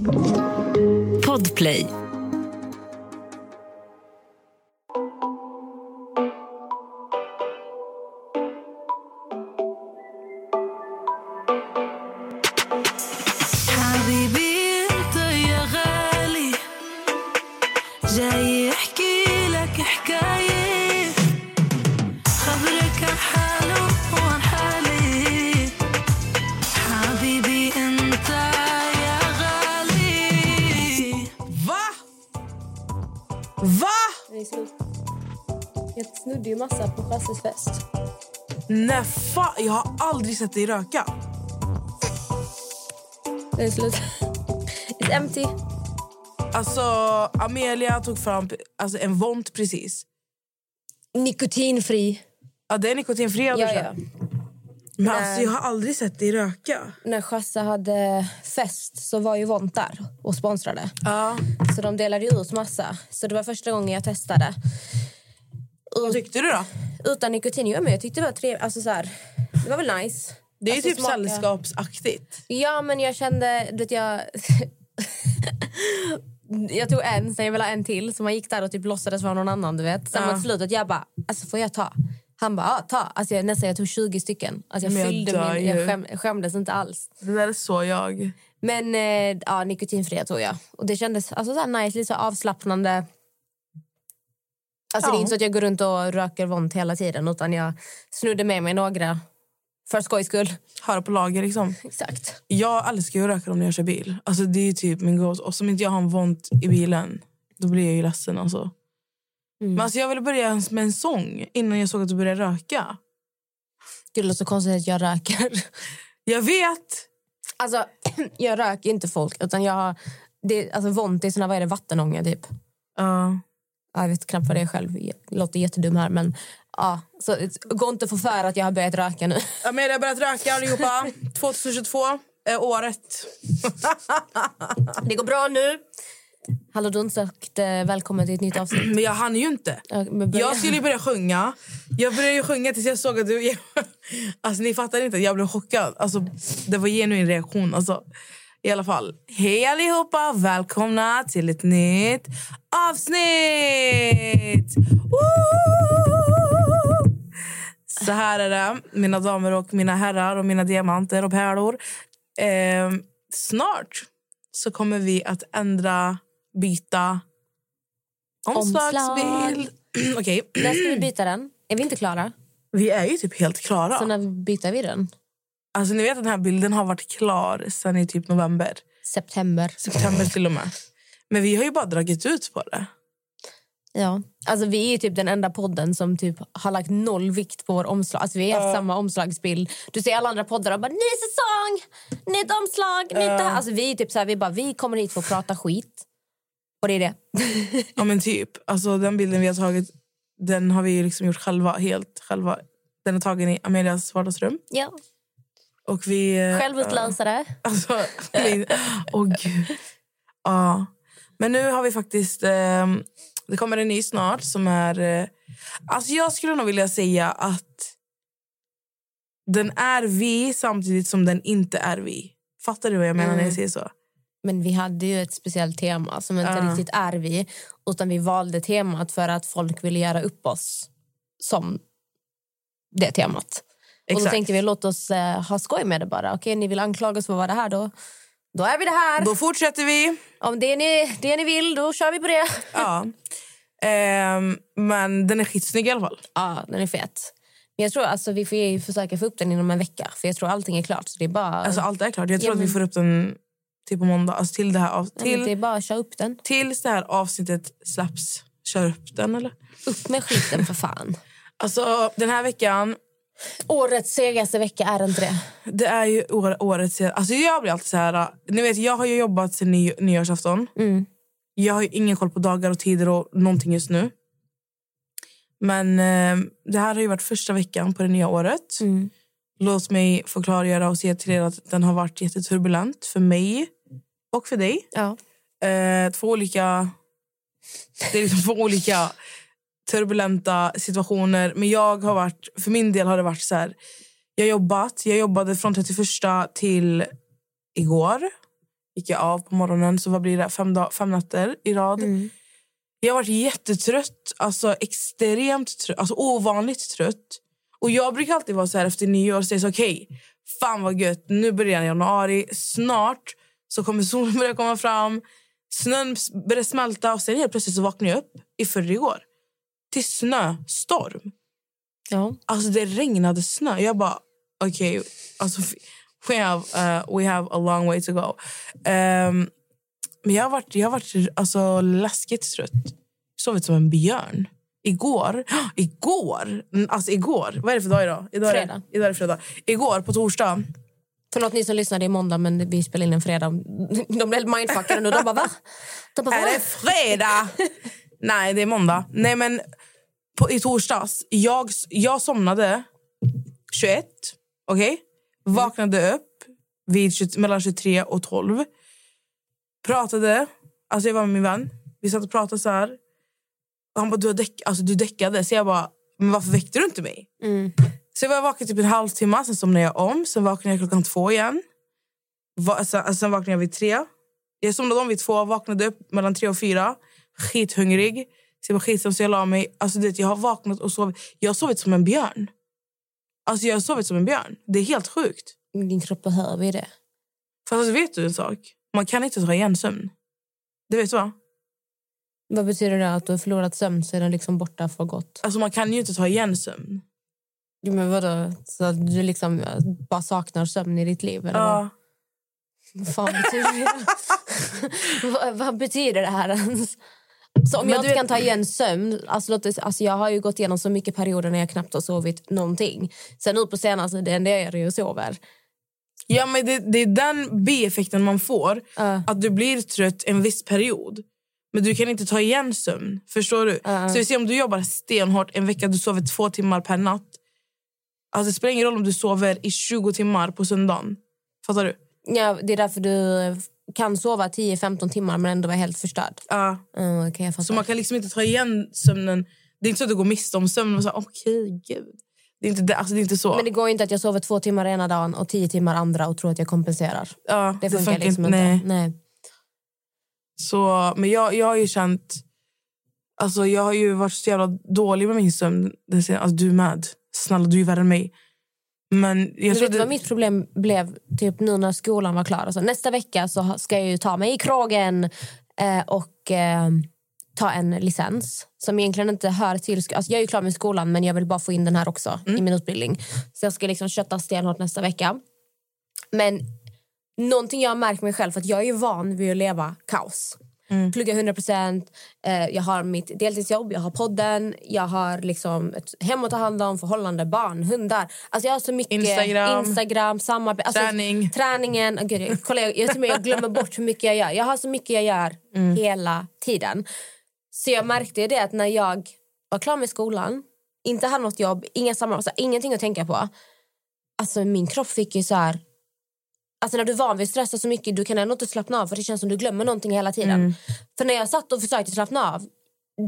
Podplay. Sett dig röka. Det är slut. It's empty. Alltså, Amelia tog fram alltså, en Vont precis. Nikotinfri. Ja, det är nikotinfri. Ja, Ja. Men alltså, jag har aldrig sett dig röka. När Chasse hade fest så var ju Vont där och sponsrade. Ja. Så de delade ut massa. Så det var första gången jag testade. Vad tyckte du då? Utan nikotin. Ja, men jag tyckte det var trevligt. Alltså, så här, det var väl nice. Det är Alltså, typ smaka- sällskapsaktigt. Ja, men jag kände... Du vet, jag... jag tog en, sen jag ville ha en till. Så man gick där och typ låtsades vara någon annan. du vet. Sen Ja. mot slutet jag bara, alltså får jag ta? Han bara, ja ta. Alltså, jag, nästan jag tog 20 stycken. Alltså, jag Men jag fyllde dör min, jag skäm, skämdes inte alls. Det där är så jag. Men eh, ja, nikotinfria tog jag. Och det kändes alltså, så här nice, lite så avslappnande. Alltså, Det är Ja. inte så att jag går runt och röker vont hela tiden. Utan jag snodde med mig några för skojs skull. Har på lager liksom. Exakt. Jag älskar ju att röka när jag kör bil. Alltså, det är typ min go Och som inte jag har en Vont i bilen, då blir jag ju ledsen. Alltså. Mm. Men alltså, jag ville börja med en sång innan jag såg att du började röka. Gud, det låter så konstigt att jag röker. Jag vet! Alltså, jag röker inte folk. Utan jag har, det, alltså, vont är såna, vad är det, vattenånga typ. Ja. Ja, Jag vet knappt vad det är själv. Jag låter jättedum här. Men, ja, så, gå inte för för att jag har börjat röka nu. Amelia har börjat röka allihopa. 2022 är året. Det går bra nu. Hallå, du har inte sagt eh, välkommen till ett nytt avsnitt. Men jag hann ju inte. Ja, men börja. Jag skulle ju börja sjunga. Jag började ju sjunga tills jag såg att du... Alltså ni fattar inte, jag blev chockad. Alltså, det var genuin reaktion. Alltså, I alla fall, hej allihopa! Välkomna till ett nytt avsnitt! Woo! Så här är det, mina damer och mina herrar och mina diamanter och pärlor. Eh, snart så kommer vi att ändra, byta omslagsbild. Okej, När ska vi byta den? Är vi inte klara? vi är ju typ helt klara. Så när byter vi den? Alltså, ni vet att den här bilden har varit klar sen i typ november. September. September till och med. Men vi har ju bara dragit ut på det. Ja. Alltså, vi är typ den enda podden som typ har lagt noll vikt på vår omslag. Alltså, vi har haft samma omslagsbild. Du ser alla andra poddar och bara ny säsong, nytt omslag, nytt det här. Alltså, vi är typ så här, vi bara vi kommer hit för att prata skit. Och det är det. Ja men typ. Alltså den bilden vi har tagit, den har vi liksom gjort själva, helt själva. Den är tagen i Amelias vardagsrum. ja. Och vi... eh, Självutlösare. Alltså, min- åh gud. Ja. Men nu har vi faktiskt... Eh, det kommer en ny snart som är... Eh, alltså jag skulle nog vilja säga att den är vi samtidigt som den inte är vi. Fattar du vad jag menar när jag säger så? Men vi hade ju ett speciellt tema som inte Ja. riktigt är vi. Utan vi valde temat för att folk ville göra upp oss som det temat. Och då Exakt. tänkte vi låt oss eh, ha skoj med det bara. Okej, ni vill anklaga oss för att vara det här då. Då är vi det här. Då fortsätter vi. Om det är ni, det ni vill, då kör vi på det. Ja. Ehm, men den är skitsnygg i alla fall. Ja, den är fet. Men jag tror alltså vi får försöka få upp den inom en vecka. För jag tror allting är klart. Så det är bara, Alltså allt är klart. Jag tror Ja, att vi men- får upp den till på måndag. Alltså till det här av, Ja, men det är till, bara att köra upp den. tills det här avsnittet släpps. Kör upp den eller? Upp med skiten för fan. Alltså den här veckan Årets segaste vecka är inte det. Det är ju år, årets... Alltså jag blir alltid så här... Ni vet, jag har ju jobbat sen ny, nyårsafton. Mm. Jag har ju ingen koll på dagar och tider och någonting just nu. Men eh, det här har ju varit första veckan på det nya året. Mm. Låt mig få klargöra och säga till er att den har varit jätteturbulent för mig och för dig. Ja. Eh, två olika... Det är liksom två olika turbulenta situationer. Men jag har varit... För min del har det varit så här... Jag har jobbat. Jag jobbade från 31 till igår. gick jag av på morgonen. Så vad blir det? Fem, dag, fem nätter i rad. Mm. Jag har varit jättetrött. Alltså extremt trött. Alltså ovanligt trött. Och jag brukar alltid vara så här efter nyår. Säga så okej, fan vad gött. Nu börjar januari. Snart så kommer solen börja komma fram. Snön börjar smälta. Och sen helt plötsligt så vaknar jag upp i förrgår. Till snöstorm. Ja. Alltså det regnade snö. Jag bara, okej, alltså we have, uh, we have a long way to go. Ehm, men jag har varit, jag har varit alltså, läskigt trött. Sovit som en björn. Igår, igår, alltså igår, vad är det för dag idag? idag Fredag. Är idag är fredag. Igår på torsdag, Förlåt ni som lyssnade i måndag men vi spelade in en fredag. De blev mindfuckade nu. De bara va? De bara, är va? det fredag? Nej, det är måndag. Nej men på, i torsdags, jag, jag somnade 21, okej? Vaknade upp vid 20, mellan 23 och 12. Pratade, alltså jag var med min vän. Vi satt och pratade så här. Han bara, du, har däck, alltså, du däckade. Så jag bara, men varför väckte du inte mig? Mm. Så jag var vaken typ en halvtimme, sen somnade jag om. Sen vaknade jag klockan två igen. Va, sen, sen vaknade jag vid tre. Jag somnade om vid två, vaknade upp mellan tre och fyra. Skithungrig. Så jag var skitsam så jag la mig. Alltså, det, jag har vaknat och sovit. Jag har sovit som en björn. Alltså jag har sovit som en björn. Det är helt sjukt. Din kropp behöver ju det. För alltså, vet du en sak? Man kan inte ta igen sömn. Det vet du va? Vad betyder det? Att du har förlorat sömn så är den liksom borta för gott? Alltså man kan ju inte ta igen sömn. Jo, men vadå? Så att du liksom eh, bara saknar sömn i ditt liv? Eller Ja. vad? vad fan betyder det? vad, vad betyder det här ens? Så om Men jag du inte kan ta igen sömn... Alltså, låt oss, alltså jag har ju gått igenom så mycket perioder när jag knappt har sovit någonting. Sen nu på senaste, det enda jag gör är att sover. Ja, men det, det är den bieffekten man får. Ja. Att du blir trött en viss period. Men du kan inte ta igen sömn. Förstår du? Ja. Så vi ser om du jobbar stenhårt en vecka, du sover två timmar per natt. Alltså det spelar ingen roll om du sover i 20 timmar på söndagen. Fattar du? Ja, det är därför du eh, kan sova 10-15 timmar men ändå vara helt förstörd. Ja. Mm, okay, så man kan liksom inte ta igen sömnen. Det är inte så att du går miste om sömn. Och så, Okej, gud. Det är, inte, det, alltså det är inte så. Men det går inte att jag sover två timmar ena dagen och tio timmar andra och tror att jag kompenserar. ja, Det funkar, liksom Nej. inte. Nej. Så, men jag, jag har ju känt... Alltså jag har ju varit så jävla dålig med min sömn. Det ser- Alltså, du med. Snälla, du är värre än mig. Men jag tror vet du vad mitt problem blev typ nu när skolan var klar? Alltså, nästa vecka så ska jag ju ta mig i krogen eh, och eh, ta en licens som egentligen inte hör till... Alltså, jag är ju klar med skolan men jag vill bara få in den här också Mm. i min utbildning. Så jag ska liksom kötta stenhårt nästa vecka. Men någonting jag har märkt mig själv för att jag är ju van vid att leva kaos. Mm. Plugga 100 procent. Eh, jag har mitt deltidsjobb, jag har podden, jag har liksom ett hem att ta hand om, förhållande, barn, hundar. Alltså jag har så mycket Instagram. Instagram samarbete. Alltså, Träning. Träningen. Oh, gud, jag, kolla, jag, jag, jag glömmer bort hur mycket jag gör. Jag har så mycket jag gör Mm. hela tiden. Så jag märkte det att när jag var klar med skolan, inte hade något jobb, inga samarbete, alltså, ingenting att tänka på. Alltså min kropp fick ju så här... Alltså när du är van vid att stressa så mycket, du kan ändå inte slappna av för det känns som du glömmer någonting hela tiden. Mm. För när jag satt och försökte slappna av,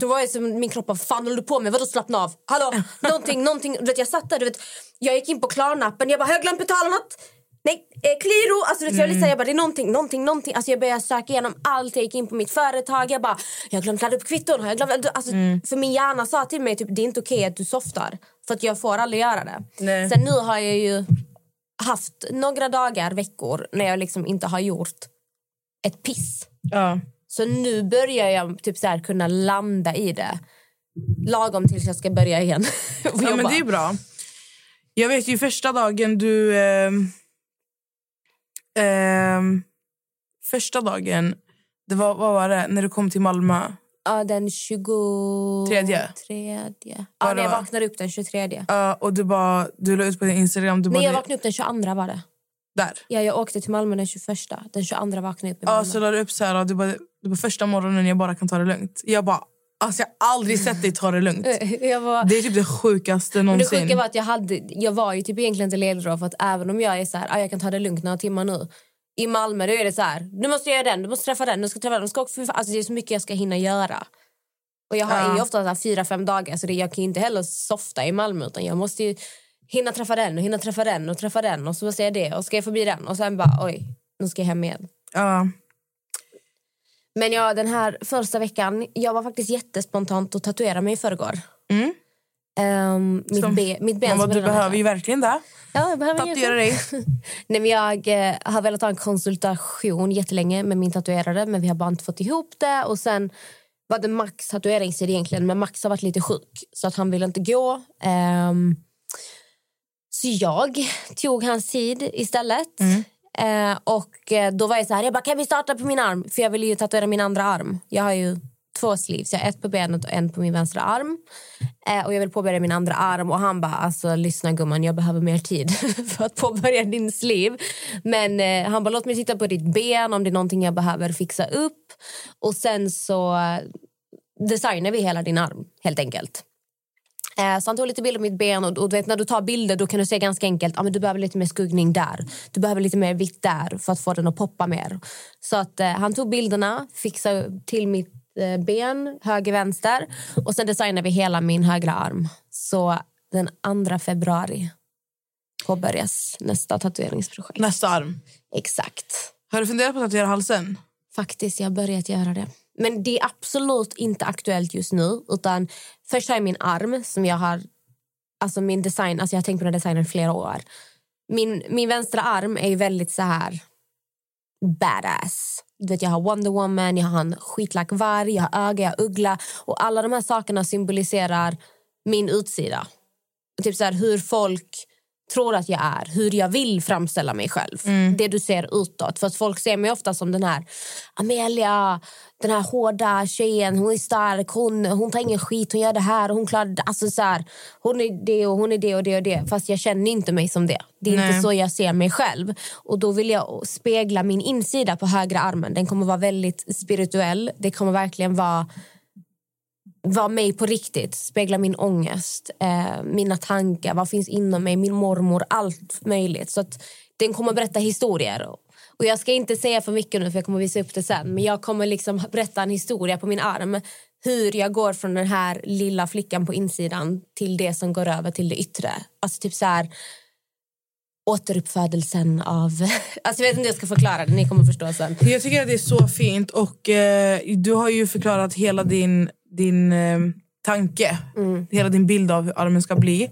då var jag som min kropp bara, fan håller du på med? Vadå slappna av? Hallå? Någonting, någonting. Du vet, jag satt där, du vet, jag gick in på Klarnappen, jag bara, har jag glömt betala något? Nej, eh, Qliro! Alltså, vet, jag, liksom, jag bara, det är någonting, någonting, någonting. Alltså, jag började söka igenom allt, jag gick in på mitt företag, jag bara, jag har glömt ladda upp kvitton. Har jag glömt, alltså, För min hjärna sa till mig, typ, det är inte okej att du softar. För att jag får aldrig göra det. Nej. Sen nu har jag ju haft några dagar, veckor, när jag liksom inte har gjort ett piss. ja. Så nu börjar jag typ så här kunna landa i det. Lagom tills jag ska börja igen. ja, jobba. men det är bra. Jag vet ju första dagen du... ehm, ehm, första dagen, det var, vad var det? När du kom till Malmö. Ja, den 23. Tredje? Tredje. Ja, Ja, när jag vaknade upp den 23. Ja, och du bara, du la ut på din Instagram. Du bara, Nej, jag vaknade upp den 22 var det. där. Ja, jag åkte till Malmö den 21. Den 22 vaknade jag upp i Ja, Malmö. så la du upp så här, du bara, du bara första morgonen jag bara kan ta det lugnt. Jag bara, alltså jag har aldrig sett dig ta det lugnt. var... Det är typ det sjukaste Men det någonsin. sjuka var att jag, hade, jag var ju typ egentligen inte ledig då, för att även om jag är så här, ah, jag kan ta det lugnt några timmar nu. I Malmö då är det så här, du måste göra den, du måste träffa den, du ska träffa den. Du ska för- alltså det är så mycket jag ska hinna göra. Och jag har Ja. ju ofta så här fyra, fem dagar så det, jag kan inte heller softa i Malmö utan jag måste ju hinna träffa den och hinna träffa den och träffa den och så måste jag det och ska jag förbi den och sen bara oj, nu ska jag hem igen. Ja. Men ja, den här första veckan, jag var faktiskt jättespontant och tatuera mig i förrgår. Mm. Ehm, mitt, Som- be, mitt ben Mamma, du behöver ju verkligen det. Ja, jag behöver Tatuera dig. Nej, men jag eh, har velat ha en konsultation jättelänge med min tatuerare men vi har bara inte fått ihop det. Och sen var det Max tatueringstid egentligen men Max har varit lite sjuk så att han vill inte gå. Ehm, så jag tog hans tid istället. Eh, och eh, då var jag så här, jag bara, kan vi starta på min arm? För jag vill ju tatuera min andra arm. Jag har ju två sleeves, jag har ett på benet och en på min vänstra arm. Eh, och jag vill påbörja min andra arm och han bara, alltså lyssna gumman, jag behöver mer tid för att påbörja din sleeve. Men eh, han bara, låt mig titta på ditt ben om det är någonting jag behöver fixa upp. Och sen så designar vi hela din arm helt enkelt. Eh, så han tog lite bilder på mitt ben och, och du vet, när du tar bilder då kan du se ganska enkelt ah, men du behöver lite mer skuggning där. Du behöver lite mer vitt där för att få den att poppa mer. Så att eh, han tog bilderna, fixade till mitt ben, höger, vänster och sen designade vi hela min högra arm. Så den 2 februari påbörjas nästa tatueringsprojekt. Nästa arm. Exakt. Har du funderat på att tatuera halsen? Faktiskt, jag har börjat göra det. Men det är absolut inte aktuellt just nu. Utan Först har jag min arm som jag har... Alltså min design, alltså jag har tänkt på den designen i flera år. Min, min vänstra arm är ju väldigt så här badass. Du vet, jag har Wonder Woman, jag har en skitlack varg, jag har öga, jag har uggla. Och alla de här sakerna symboliserar min utsida. Och typ så här, hur folk tror att jag är, hur jag vill framställa mig själv. Det du ser utåt. För att folk ser mig ofta som den här Amelia, den här hårda tjejen, hon är stark, hon, hon tar ingen skit, hon gör det här och hon klarar det. Alltså så här, hon är det och hon är det och det och det. Fast jag känner inte mig som det. Det är Nej. inte så jag ser mig själv. Och då vill jag spegla min insida på högra armen. Den kommer vara väldigt spirituell. Det kommer verkligen vara vara mig på riktigt, spegla min ångest, eh, mina tankar, vad finns inom mig, min mormor, allt möjligt. Så att den kommer berätta historier. Och jag ska inte säga för mycket nu för jag kommer visa upp det sen. Men jag kommer liksom berätta en historia på min arm. Hur jag går från den här lilla flickan på insidan till det som går över till det yttre. Alltså typ så här återuppfödelsen av... Alltså jag vet inte hur jag ska förklara det, ni kommer förstå sen. Jag tycker att det är så fint och eh, du har ju förklarat hela din, din eh, tanke. Hela din bild av hur armen ska bli.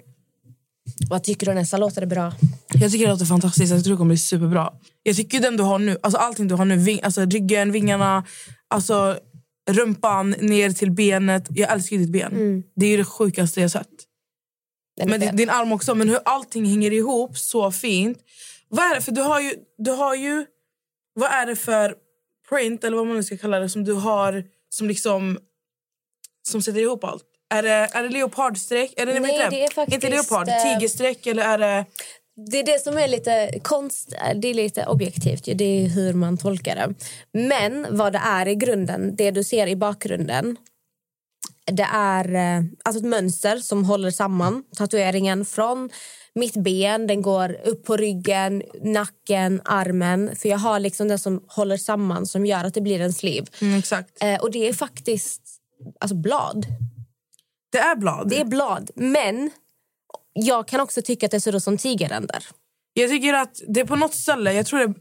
Vad tycker du Nessa? Låter det bra? Jag tycker det låter fantastiskt. Jag tror det kommer bli superbra. Jag tycker den du har nu, alltså allting du har nu, ving, alltså ryggen, vingarna, alltså rumpan ner till benet. Jag älskar ditt ben. Det är ju det sjukaste jag sett. Men din, din arm också. Men hur allting hänger ihop så fint. Vad är det för du har ju, du har ju vad är det för print eller vad man nu ska kalla det som du har som liksom som sätter ihop allt? Är det, är det leopardstreck? Är det, Nej, heter det är faktiskt, Inte leopard, eh, tigerstreck eller är det... Det är det som är lite konst, det är lite objektivt. Det är hur man tolkar det. Men vad det är i grunden, det du ser i bakgrunden det är eh, alltså ett mönster som håller samman tatueringen från mitt ben, den går upp på ryggen, nacken, armen. För jag har liksom det som håller samman som gör att det blir en sleeve. Mm, exakt. Eh, och det är faktiskt alltså blad. Det är blad. Det är blad, men jag kan också tycka att det ser ut som tigerränder. Jag tycker att det är på något ställe, jag tror det...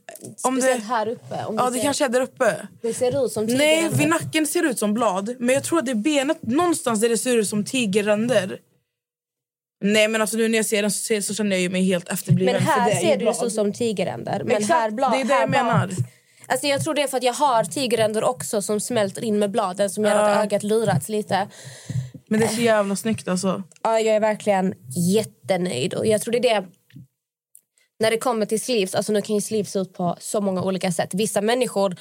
Om Speciellt det, här uppe. Om ja, det ser, kanske är där uppe. det ser ut som Nej, tigerränder. vid nacken ser det ut som blad. Men jag tror att det är benet någonstans där det ser ut som tigerränder. Nej men alltså nu när jag ser den så, ser, så känner jag mig helt efterbliven. Men här ser det ut som tigerränder. Men Exakt, här blad, det är det jag menar. Bak, alltså jag tror det är för att jag har tigerränder också som smälter in med bladen som gör att ögat lurats lite. Men det är så jävla snyggt alltså. Ja, jag är verkligen jättenöjd. Och jag tror det är det när det kommer till sleeves, alltså nu kan ju sleeves ut på så många olika sätt. Vissa människor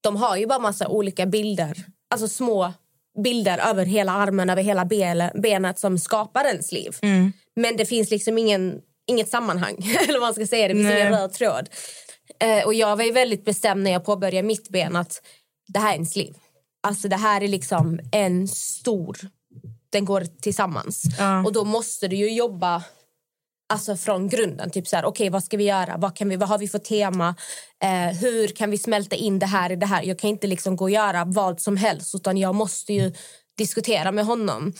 de har ju bara massa olika bilder, alltså små bilder över hela armen, över hela benet som skapar en sleeve. Men det finns liksom ingen, inget sammanhang, eller vad man ska säga. Det finns Nej. ingen röd tråd. Eh, och jag var ju väldigt bestämd när jag påbörjade mitt ben att det här är en sleeve. Alltså det här är liksom en stor den går tillsammans. Ja. Och då måste du ju jobba alltså från grunden. Typ så här, okej, vad ska vi göra? Vad, kan vi, vad har vi för tema? Eh, hur kan vi smälta in det här i det här? Jag kan inte liksom gå och göra vad som helst utan jag måste ju diskutera med honom.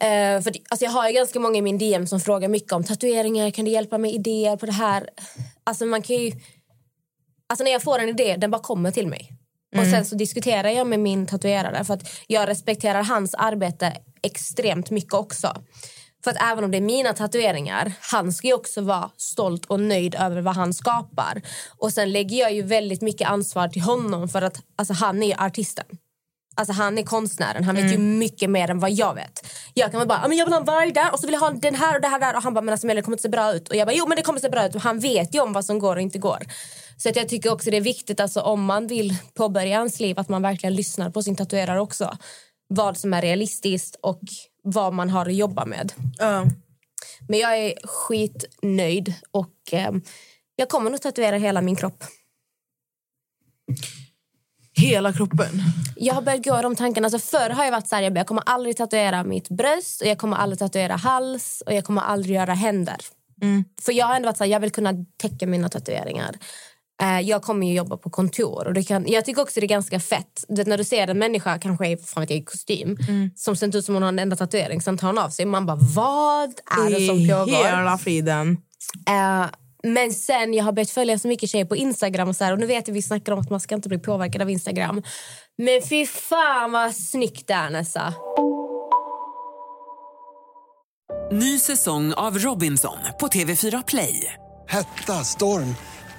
Eh, för, alltså jag har ganska många i min DM som frågar mycket om tatueringar. Kan du hjälpa mig idéer på det här? Alltså man kan ju... Alltså när jag får en idé, den bara kommer till mig. Och sen så diskuterar jag med min tatuerare för att jag respekterar hans arbete extremt mycket också. För att även om det är mina tatueringar, han ska också vara stolt och nöjd över vad han skapar. Och sen lägger jag ju väldigt mycket ansvar till honom för att alltså, han är ju artisten. Alltså han är konstnären, han vet ju mycket mer än vad jag vet. Jag kan väl bara, "Ja, men jag vill ha en varg där och så vill jag ha den här och det här där. Och han bara, men alltså det kommer inte se bra ut. Och jag bara, jo men det kommer se bra ut. Och han vet ju om vad som går och inte går. Så att jag tycker också det är viktigt, alltså om man vill påbörja ens liv, att man verkligen lyssnar på sin tatuerare också. Vad som är realistiskt och vad man har att jobba med. Ja. Men jag är skitnöjd och eh, jag kommer nog tatuera hela min kropp. Hela kroppen. Jag har börjat gå de tankarna. Alltså förr har jag varit så här, jag, kommer aldrig tatuera mitt bröst och jag kommer aldrig tatuera hals och jag kommer aldrig göra händer. För jag har ändå varit så här, jag vill kunna täcka mina tatueringar. Eh, jag kommer ju jobba på kontor och det kan, jag tycker också det är ganska fett. Du vet, när du ser en människa kanske i, fan vet jag, i kostym som ser ut som hon har en enda tatuering sen tar hon av sig. Man bara, vad är det som I pågår? hela friden. Eh, men sen jag har börjat följa så mycket tjejer på Instagram och så här, och nu vet jag vi snackar om att man ska inte bli påverkad av Instagram. Men fy fan vad snyggt det är Nessa. Ny säsong av Robinson på TV4 Play. Hetta, storm,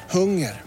hunger.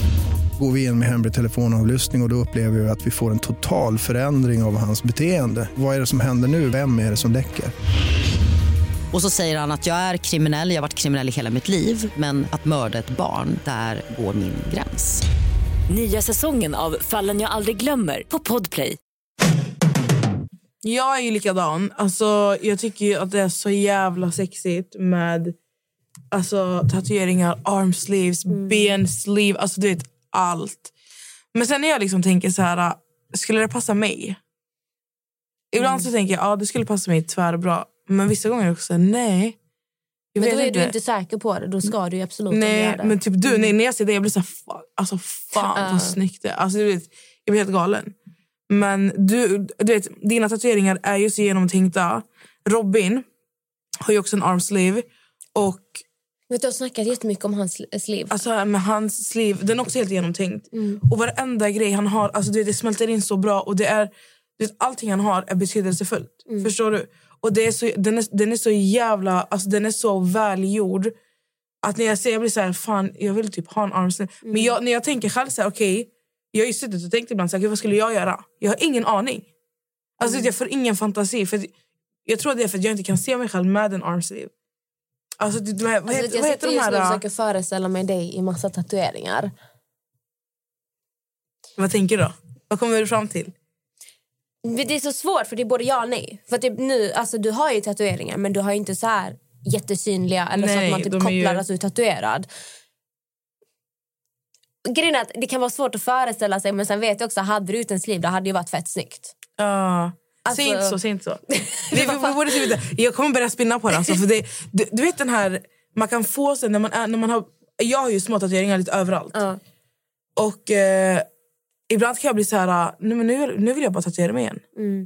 Går vi in med hemlig telefonavlyssning och, och då upplever vi att vi får en total förändring av hans beteende. Vad är det som händer nu? Vem är det som läcker? Och så säger han att jag är kriminell, jag har varit kriminell i hela mitt liv men att mörda ett barn, där går min gräns. Nya säsongen av Fallen jag aldrig glömmer på Podplay. Jag är ju likadan. Alltså, jag tycker ju att det är så jävla sexigt med alltså, tatueringar, armsleeves, bensleeve, alltså du vet allt. Men sen när jag liksom tänker så här, skulle det passa mig? Ibland så tänker jag ja det skulle passa mig tvärbra. Men vissa gånger också nej. Men då är du inte säker på det. Då ska du absolut inte Nej, göra det. men typ du, nej, när jag ser det jag blir så här, fan, alltså fan Ja. vad snyggt det är. Alltså, vet, jag blir helt galen. Men du, du vet, dina tatueringar är ju så genomtänkta. Robin har ju också en armsleeve. Och Vet du, jag har snackat jättemycket om hans liv. alltså, med hans sleeve, den är också helt genomtänkt. Och varenda grej han har, alltså, du vet, det smälter in så bra. Och det är, du vet, allting han har är betydelsefullt. Förstår du? Och det är så, den, är, den är så jävla, alltså, den är så välgjord. Att när jag ser jag blir så här, fan jag vill typ ha en armsleeve. Men jag, när jag tänker själv så här, okej. jag har ju suttit och tänkt ibland så här, "Gud, vad skulle jag göra? Jag har ingen aning. Alltså jag får ingen fantasi. För jag tror det är för att jag inte kan se mig själv med en armsleeve. Alltså, det- vad, Alltså, heter, jag vad heter de här? försöker föreställa mig dig i massa tatueringar. Vad tänker du då? Vad kommer du fram till? Det är så svårt för det är både ja och nej. För att det, nu, alltså, du har ju tatueringar men du har ju inte så här jättesynliga eller så Nej, att man typ kopplar ju- att du är tatuerad. Grejen är att det kan vara svårt att föreställa sig men sen vet jag också hade du ut en sleeve det hade ju varit fett snyggt. Ja. Alltså- Säg inte så, säg inte så. vi, vi, vi borde typ inte- jag kommer börja spinna på det. Alltså, för det du, du vet den här, man kan få sig när man, är, när man har... Jag har ju små tatueringar lite överallt. Ja. Och eh, ibland kan jag bli så här, nej, men nu, nu vill jag bara tatuera mig igen.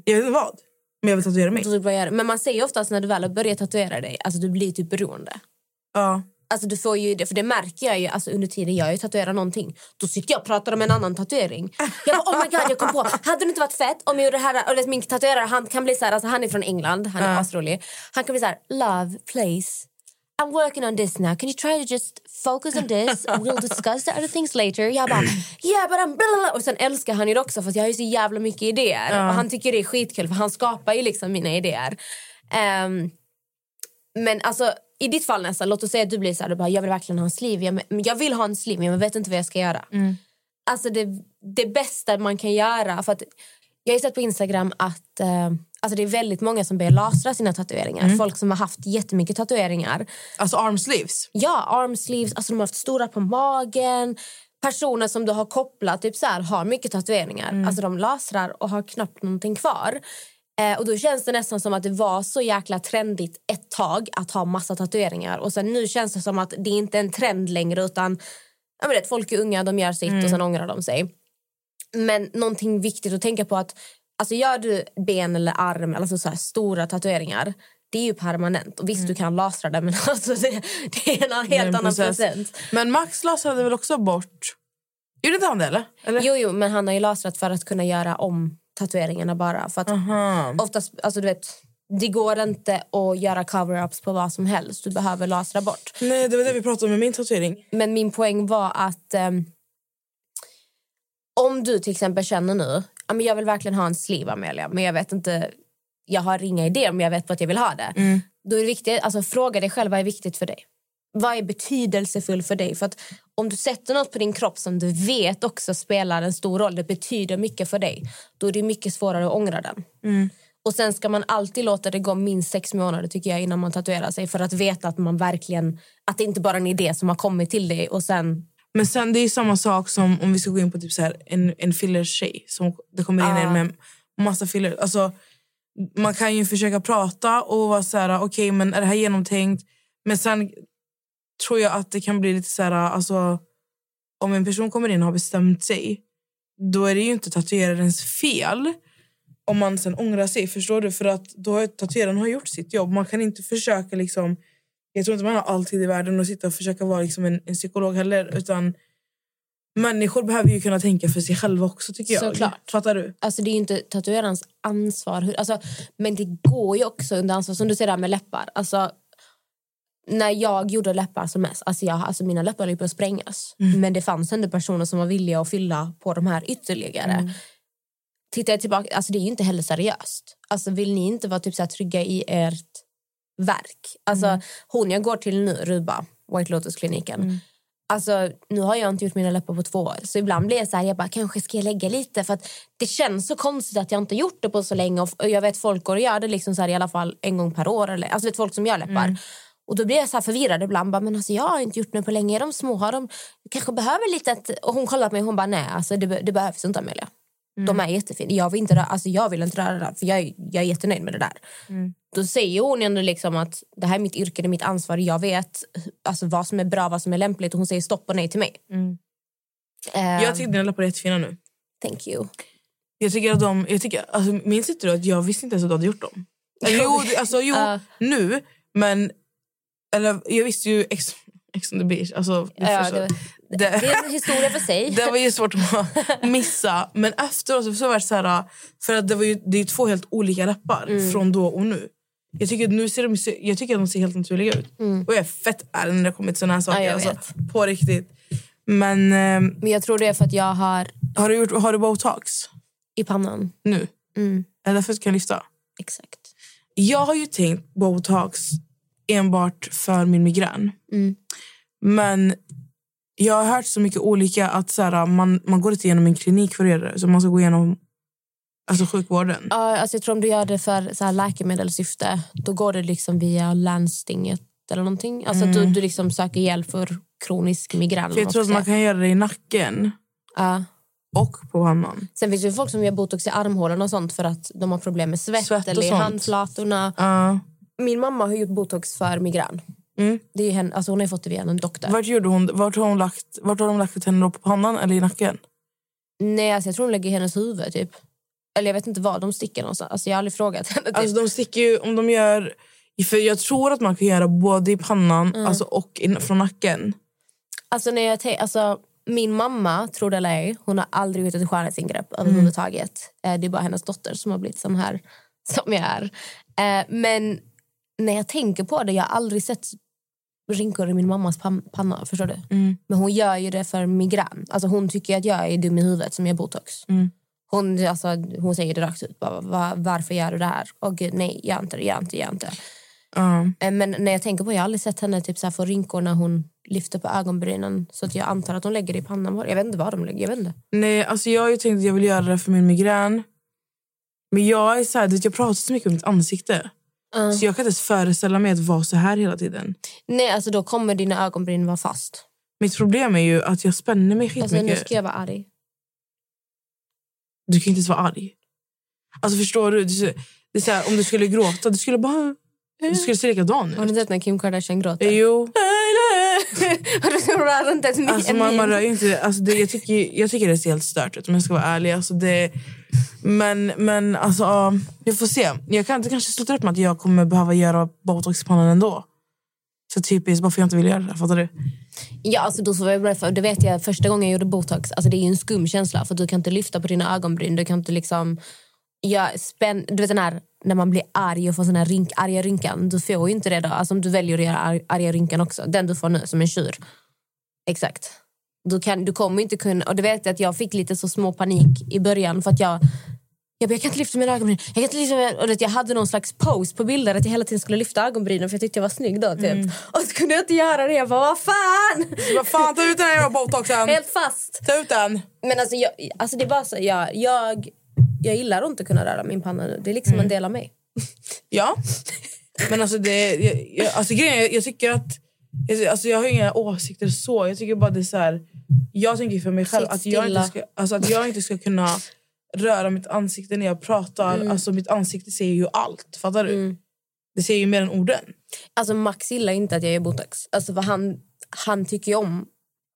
Jag vet inte vad, men jag vill tatuera mig. Så du bara gör det. Men man säger oftast när du väl har börjat tatuera dig alltså du blir typ beroende. Ja. Alltså du får ju det, för det märker jag ju alltså under tiden jag tatuerat någonting. Då sitter jag och pratar om en annan tatuering. Jag bara, oh my god, jag kom på. Hade det inte varit fett om jag gjorde det här? Vet, min tatuerare han kan bli så här, alltså han är från England, han är asrolig. Han kan bli så här, love, please. I'm working on this now. Can you try to just focus on this? We'll discuss the other things later. Jag bara, yeah but I'm... Blah. Och sen älskar han ju det också för jag har ju så jävla mycket idéer. Och han tycker det är skitkul för han skapar ju liksom mina idéer. Ehm, men alltså, i ditt fall nästan, låt oss säga att du blir så här, du bara, jag vill verkligen ha en sleeve. Jag, jag vill ha en sleeve men jag vet inte vad jag ska göra. Alltså det, det bästa man kan göra, för att jag har sett på Instagram att eh, alltså det är väldigt många som ber lasra sina tatueringar. Folk som har haft jättemycket tatueringar. Alltså armsleeves. Ja, armsleeves, alltså de har haft stora på magen. personer som du har kopplat typ så här, har mycket tatueringar. Mm. Alltså de lasrar och har knappt någonting kvar. Eh, och då känns det nästan som att det var så jäkla trendigt ett tag att ha massa tatueringar. Och sen nu känns det som att det inte är en trend längre utan jag vet, folk är unga, de gör sitt Mm. och sen ångrar de sig. Men någonting viktigt att tänka på att alltså gör du ben eller arm, alltså så stora tatueringar det är ju permanent. Och visst, du kan lasra det men alltså det, det är en Mm. Det är helt en annan process. procent. Men Max lasrade väl också bort... Gjorde inte han det eller? eller? Jo, jo, men han har ju lasrat för att kunna göra om tatueringarna bara. För att Aha. oftast, alltså du vet, det går inte att göra cover-ups på vad som helst. Du behöver lasra bort. Nej, det var det vi pratade om med min tatuering. Men min poäng var att ehm, om du till exempel känner nu men jag vill verkligen ha en sleeve, Amelia, men jag vet inte, jag har inga idéer om jag vet att jag vill ha det. Mm. Då är det viktigt, alltså fråga dig själv vad är viktigt för dig. Vad är betydelsefullt för dig? För att om du sätter något på din kropp som du vet också spelar en stor roll, det betyder mycket för dig, då är det mycket svårare att ångra den. Mm. Och sen ska man alltid låta det gå minst sex månader tycker jag innan man tatuerar sig för att veta att man verkligen, att det inte bara är en idé som har kommit till dig och sen Men sen det är ju samma sak som om vi ska gå in på typ så här, en, en filler-tjej. Som det kommer in en med massa filler. Alltså, man kan ju försöka prata och vara så här, okej men är det här genomtänkt? Men sen tror jag att det kan bli lite så här, alltså om en person kommer in och har bestämt sig då är det ju inte tatuerarens fel om man sen ångrar sig. Förstår du? För att då har tatueraren har gjort sitt jobb. Man kan inte försöka liksom jag tror inte man har all tid i världen att sitta och försöka vara liksom en, en psykolog heller. Utan människor behöver ju kunna tänka för sig själva också tycker jag. Såklart. Fattar du? Alltså det är ju inte tatuerarens ansvar. Alltså, men det går ju också under ansvar. Som du säger där med läppar. Alltså, när jag gjorde läppar som mest, alltså, jag, alltså mina läppar höll på att sprängas. Men det fanns ändå personer som var villiga att fylla på de här ytterligare. Tittar jag tillbaka, alltså det är inte heller seriöst. Alltså vill ni inte vara typ så här trygga i ert verk? Alltså hon jag går till nu, Ruba, White Lotus-kliniken. Alltså, nu har jag inte gjort mina läppar på två år. Så ibland blir jag så här, jag bara, kanske ska jag lägga lite. För att det känns så konstigt att jag inte gjort det på så länge. Och och jag vet folk går och gör det liksom så här, i alla fall en gång per år. Eller, alltså vet folk som gör läppar. Och då blir jag så förvirrad ibland. Bara, men alltså, jag har inte gjort det på länge. Är de små? Har de kanske behöver lite... Att, och hon kollar på mig och hon bara, nej alltså, det, det behövs inte Amelia. De är jättefina. Jag vill inte, rö- alltså, jag vill inte röra det där. För jag, jag är jättenöjd med det där. Då säger hon ändå liksom att det här är mitt yrke, det är mitt ansvar. Jag vet alltså, vad som är bra, vad som är lämpligt. Och hon säger stopp och nej till mig. Eh, Jag tycker dina läppar är jättefina nu. Thank you. Jag tycker att de, jag tycker, alltså, minns inte du att jag visste inte ens att du hade gjort dem? Jo, alltså, jo Ja. nu. Men eller, jag visste ju Ex, Ex on the beach. Alltså, Ja, det, Det- det är en historia för sig. Det var ju svårt att missa. Men efteråt så var det så här... För att det, var ju, det är ju två helt olika läppar Mm. från då och nu. Jag tycker, nu ser de, jag tycker att de ser helt naturliga ut. Och jag är fett ärlig när det kommer till såna här saker. Mm. Ja, alltså, på riktigt. Men ehm, Men jag tror det är för att jag har har du, gjort, har du botox i pannan. nu? Mm, Är det därför du kan lyfta? exakt. Jag har ju tänkt botox enbart för min migrän. Mm. Men jag har hört så mycket olika att så här, man, man går inte igenom en klinik för att göra det. Så man ska gå igenom alltså, sjukvården. Ja, alltså jag tror om du gör det för så här läkemedelssyfte då går det liksom via landstinget eller någonting. Alltså att du, du liksom söker hjälp för kronisk migrän. Mm. För jag tror att man kan göra det i nacken Ja. och på pannan. Sen finns det ju folk som gör botox i armhålorna och sånt för att de har problem med svett, Svett eller i handflatorna. Ja. Min mamma har gjort botox för migrän. Mm. Det är henne, alltså hon har fått det via en doktor. Vart, gjorde hon, vart, har hon lagt, vart har de lagt henne då? På pannan eller i nacken? Nej, alltså jag tror hon lägger i hennes huvud typ. Eller jag vet inte var de sticker någonstans. Alltså jag har aldrig frågat henne. Typ. Alltså de sticker ju, om de gör... För jag tror att man kan göra både i pannan alltså, och in, från nacken. Alltså, när jag alltså, min mamma, tror det eller ej, hon har aldrig gjort ett skönhetsingrepp överhuvudtaget. Eh, det är bara hennes dotter som har blivit som här som jag är. Eh, men när jag tänker på det, jag har aldrig sett rynkor i min mammas pan- panna. Förstår du? Men hon gör ju det för migrän. Alltså, hon tycker att jag är dum i huvudet som gör botox. Hon, alltså, hon säger det rakt ut. Bara, Va, varför gör du det här? Gud, nej, gör inte det, gör inte, gör inte. Eh, Men när jag tänker på Jag har aldrig sett henne typ så här få rynkor när hon lyfter på ögonbrynen. Så att jag antar att hon lägger det i pannan. Jag vet inte vad de lägger. Jag vet inte. Nej, alltså jag har ju tänkt att jag vill göra det för min migrän. Men jag är så här, jag pratar så mycket om mitt ansikte. Uh. Så jag kan inte ens föreställa mig att vara så här hela tiden. Nej, alltså då kommer dina ögonbryn vara fast. Mitt problem är ju att jag spänner mig Alltså, nu skitmycket. ska jag vara arg. Du kan inte ens vara arg. Alltså förstår du? Det är, så- här, om du skulle gråta, du skulle bara... Du skulle se likadan Har ut. du sett när Kim Kardashian gråter? Jo. Har du inte ett Alltså man rör ju inte... Alltså det, jag, tycker, jag tycker det ser helt stört ut om jag ska vara ärlig. Alltså det, men men alltså, ja, vi får se. Jag kan inte kanske sluta upp med att jag kommer behöva göra botox i pannan ändå. Så typiskt, bara för jag inte vill göra det. Fattar du? Ja, alltså då får jag berätta, för det vet jag första gången jag gjorde botox. Alltså det är ju en skum känsla för du kan inte lyfta på dina ögonbryn. Du kan inte liksom... Ja, spänn, du vet den här när man blir arg och får sån här rynk, arga rynkan. Du får ju inte det då. Alltså om du väljer att göra ar, arga rynkan också. Den du får nu som en tjur. Exakt. Du, kan, du kommer inte kunna... Och det vet jag att jag fick lite så små panik i början för att jag... Jag, bara, jag kan inte lyfta mina ögonbryn. Jag, kan inte lyfta mina, och det, jag hade någon slags pose på bilder att jag hela tiden skulle lyfta ögonbrynen för jag tyckte jag var snygg då. Typ. Och så kunde jag inte göra det. Jag bara, vad fan! Vad fan, ta ut den här botoxen! Helt fast. Ta ut den! Men alltså, jag, alltså det är bara så, jag, jag, jag gillar inte att kunna röra min panna nu. Det är liksom en del av mig. Ja. Men alltså, det, jag, jag, alltså grejen jag, jag tycker att... Jag, alltså jag har inga åsikter så. Jag tycker bara det är så här... Jag tänker för mig själv att jag, inte ska, alltså att jag inte ska kunna röra mitt ansikte när jag pratar. Mm. Alltså mitt ansikte säger ju allt. Fattar du? Det säger ju mer än orden. Alltså Max gillar inte att jag gör botox. Alltså för han, han tycker ju om...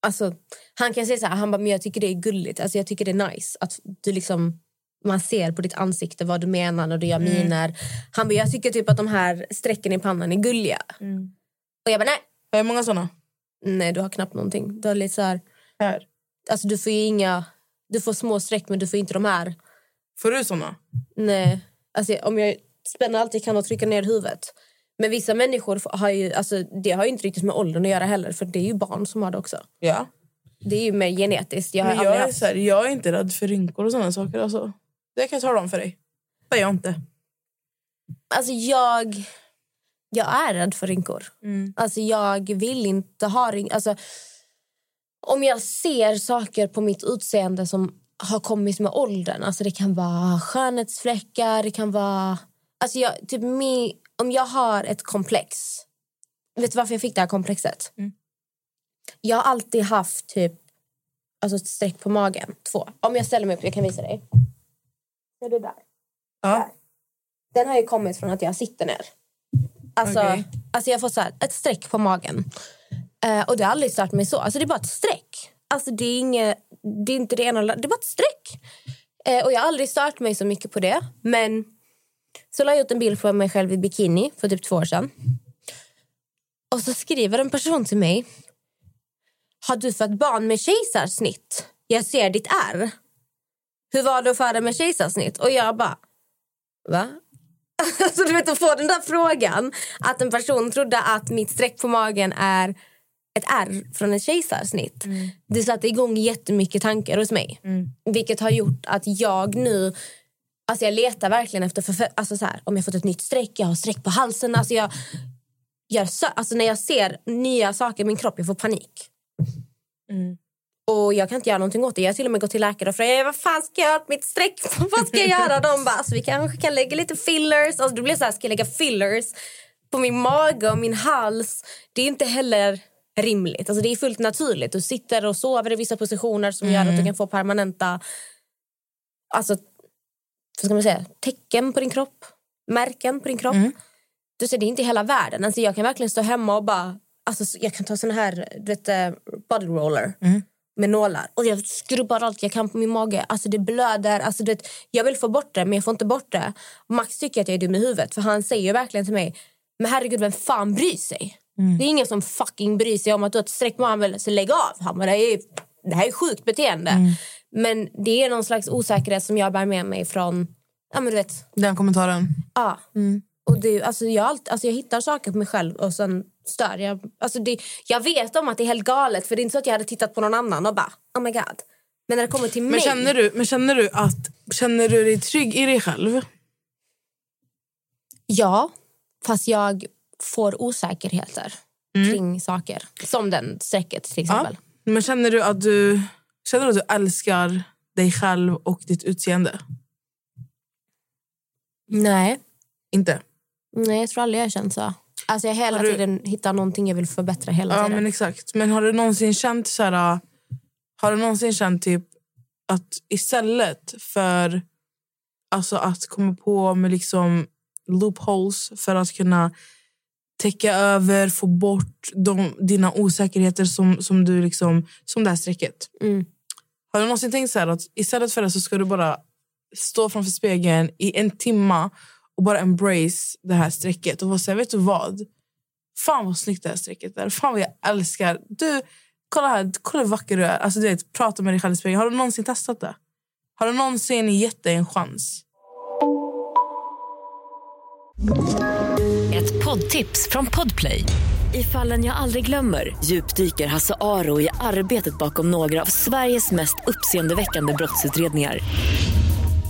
Alltså, han kan säga så här, han bara, men jag tycker det är gulligt. Alltså jag tycker det är nice att du liksom... Man ser på ditt ansikte vad du menar när du gör Mm. miner. Han bara, jag tycker typ att de här strecken i pannan är gulliga. Och jag bara, nej. Har jag många såna? Nej, du har knappt någonting. Du har lite så här... Här. Alltså du får ju inga... Du får små streck men du får inte de här. Får du såna? Nej. Alltså, om jag spänner allt jag kan och trycker ner huvudet. Men vissa människor har ju, alltså, det har ju inte riktigt med åldern att göra heller. För det är ju barn som har det också. Ja. Det är ju mer genetiskt. Jag har Men jag, är haft... så här, jag är inte rädd för rynkor och såna saker. Alltså. Det kan jag tala om för dig. Det är jag inte. Alltså jag... Jag är rädd för rynkor. Alltså jag vill inte ha rynkor. Alltså, om jag ser saker på mitt utseende som har kommit med åldern. Alltså det kan vara skönhetsfläckar, det kan vara... Alltså jag, typ mi, om jag har ett komplex... Vet du varför jag fick det här komplexet? Jag har alltid haft typ alltså ett streck på magen. Två. Om jag ställer mig upp, jag kan visa dig. Ser du där? Ja. Den har ju kommit från att jag sitter ner. Alltså, Okej. alltså jag får så här, ett streck på magen. Eh, och det har aldrig startat mig så. Alltså det är bara ett streck. Alltså det är, inget, det är inte det ena det är bara ett streck. Eh, och jag har aldrig startat mig så mycket på det. Men så la jag ut en bild på mig själv i bikini för typ två år sedan. Och så skriver en person till mig. Har du fått barn med kejsarsnitt? Jag ser ditt ärr. Hur var det att föda med kejsarsnitt? Och jag bara... Va? Alltså, du vet, att få den där frågan. Att en person trodde att mitt streck på magen är ett ärr från ett kejsarsnitt. Det satte igång jättemycket tankar hos mig. Vilket har gjort att jag nu... Alltså jag letar verkligen efter... För, alltså så här, om jag fått ett nytt streck, jag har streck på halsen. Alltså jag, jag, alltså när jag ser nya saker i min kropp, jag får panik. Och jag kan inte göra någonting åt det. Jag har till och med gått till läkare och frågat vad fan ska jag göra åt mitt streck? vad ska jag göra? De bara, alltså, vi kanske kan lägga lite fillers. Alltså, det blir så här, ska jag lägga fillers på min mage och min hals? Det är inte heller rimligt. Alltså, det är fullt naturligt. Du sitter och sover i vissa positioner som gör att du kan få permanenta alltså, vad ska man säga, tecken på din kropp. Märken på din kropp. Du ser, det är inte hela världen. Alltså, jag kan verkligen stå hemma och bara... Alltså, jag kan ta sån här du vet, eh, body roller med nålar. Och jag skrubbar allt jag kan på min mage. Alltså det blöder. Alltså det, jag vill få bort det, men jag får inte bort det. Max tycker att jag är dum i huvudet. För han säger verkligen till mig, men herregud, vem fan bryr sig? Det är ingen som fucking bryr sig om att du har ett streck på armen. Så lägg av. Han bara, det, här är, det här är sjukt beteende. Men det är någon slags osäkerhet som jag bär med mig från... Ja, men du vet, Den kommentaren. Ja. Och det, alltså jag, allt, alltså jag hittar saker på mig själv och sen stör jag. Alltså det, jag vet om att det är helt galet för det är inte så att jag hade tittat på någon annan och bara oh my god. Men när det kommer till Men mig. känner du, men känner du att känner du dig trygg i dig själv? Ja, fast jag får osäkerheter kring saker. Som den strecket till exempel. Men känner du att du känner du att du älskar dig själv och ditt utseende? Nej. Inte? Nej, jag tror aldrig jag har känt så. Alltså jag hela Har du- tiden hittar någonting jag vill förbättra hela Ja, tiden. men exakt. Men har du någonsin känt så här... Har du någonsin känt typ att istället för alltså att komma på med liksom loopholes för att kunna täcka över, få bort de, dina osäkerheter som, som du liksom som det här strecket. Mm. Har du någonsin tänkt så här att istället för det så ska du bara stå framför spegeln i en timma och bara embrace det här strecket och vara så här, vet du vad? Fan vad snyggt det här strecket är. Fan vad jag älskar. Du, kolla här, kolla hur vacker du är. Alltså, du vet, prata med dig själv i spegeln. Har du någonsin testat det? Har du någonsin gett dig en chans? Ett poddtips från Podplay. I fallen jag aldrig glömmer djupdyker Hasse Aro i arbetet bakom några av Sveriges mest uppseendeväckande brottsutredningar.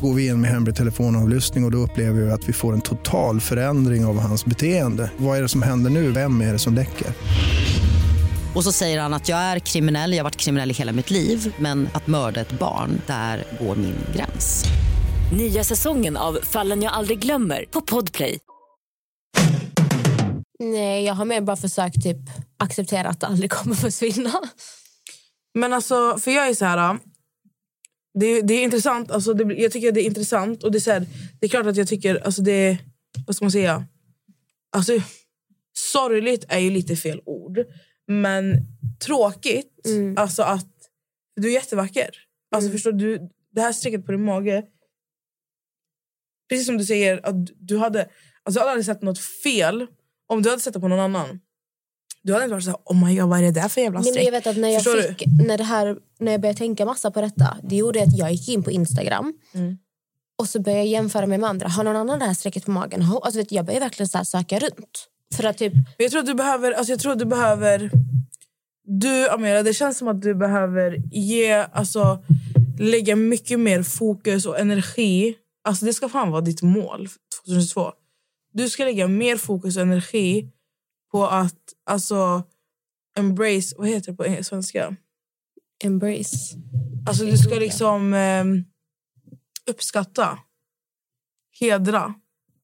Går vi in med hemlig telefonavlyssning och, och då upplever vi att vi får en total förändring av hans beteende. Vad är det som händer nu? Vem är det som läcker? Och så säger han att jag är kriminell, jag har varit kriminell i hela mitt liv men att mörda ett barn, där går min gräns. Nya säsongen av Fallen jag aldrig glömmer på Podplay. Nej, jag har mer bara försökt typ acceptera att det aldrig kommer försvinna. Men alltså, för jag är så här... Det, det är intressant. Alltså, det, jag tycker det är intressant. Och det är, så här, det är klart att jag tycker... Alltså, det, vad ska man säga? Alltså, sorgligt är ju lite fel ord. Men tråkigt. Alltså att Du är jättevacker. Alltså, förstår du? Det här strecket på din mage. Precis som du säger, att du hade, alltså, jag hade sett något fel om du hade sett det på någon annan. Du hade inte varit så här, oh my god, vad är det där för jävla Nej, men streck? jag vet att när jag, Förstår fick, när, det här, när jag började tänka massa på detta, det gjorde att jag gick in på Instagram Mm. och så började jag jämföra mig med andra. Har någon annan det här strecket på magen? Alltså, vet, jag började verkligen så söka runt. För att typ, Men Jag tror att du behöver... Alltså jag tror att du behöver... Du, Amira, det känns som att du behöver ge... Alltså, lägga mycket mer fokus och energi. Alltså Det ska fan vara ditt mål 2022. Du ska lägga mer fokus och energi på att alltså, embrace... Vad heter det på svenska? embrace. Alltså du ska liksom eh, uppskatta, hedra,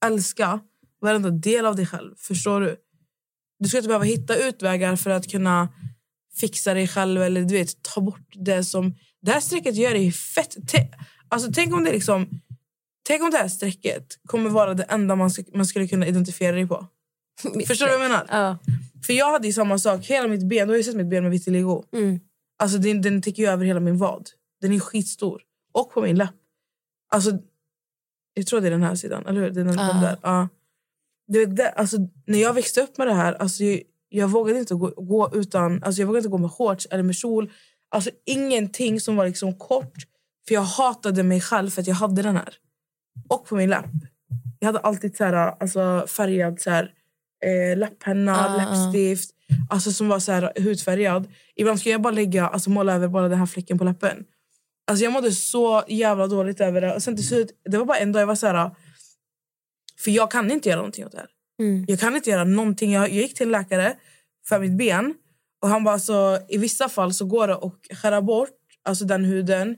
älska varenda del av dig själv. Förstår du? Du ska inte behöva hitta utvägar för att kunna fixa dig själv eller du vet, ta bort det som... Det här strecket gör dig fett... Alltså, tänk om det liksom... Tänk om det här strecket kommer vara det enda man, ska, man skulle kunna identifiera dig på. Förstår du vad jag menar? Ja. För jag hade ju samma sak. Hela mitt ben, du har ju sett mitt ben med vitiligo. Mm. Alltså den, den täcker ju över hela min vad. Den är skitstor. Och på min läpp. Alltså, jag tror det är den här sidan, eller hur? Det är den, Ja. där. Ja. Du vet, det, alltså, när jag växte upp med det här, alltså, jag, jag vågade inte gå, gå utan, alltså, jag vågade inte gå med shorts eller med kjol. Alltså ingenting som var liksom kort. För jag hatade mig själv för att jag hade den här. Och på min läpp. Jag hade alltid så här, alltså, färgad så här, eh, läpphenna, Ah, läppstift. Alltså som var så här hudfärgad. Ibland skulle jag bara lägga, alltså måla över bara den här fläcken på läppen. Alltså jag mådde så jävla dåligt över det. Och sen till slut, det var bara en dag jag var så här... För jag kan inte göra någonting åt det här. Mm. Jag kan inte göra någonting. Jag, jag gick till en läkare för mitt ben. Och han bara så i vissa fall så går det att skära bort alltså den huden.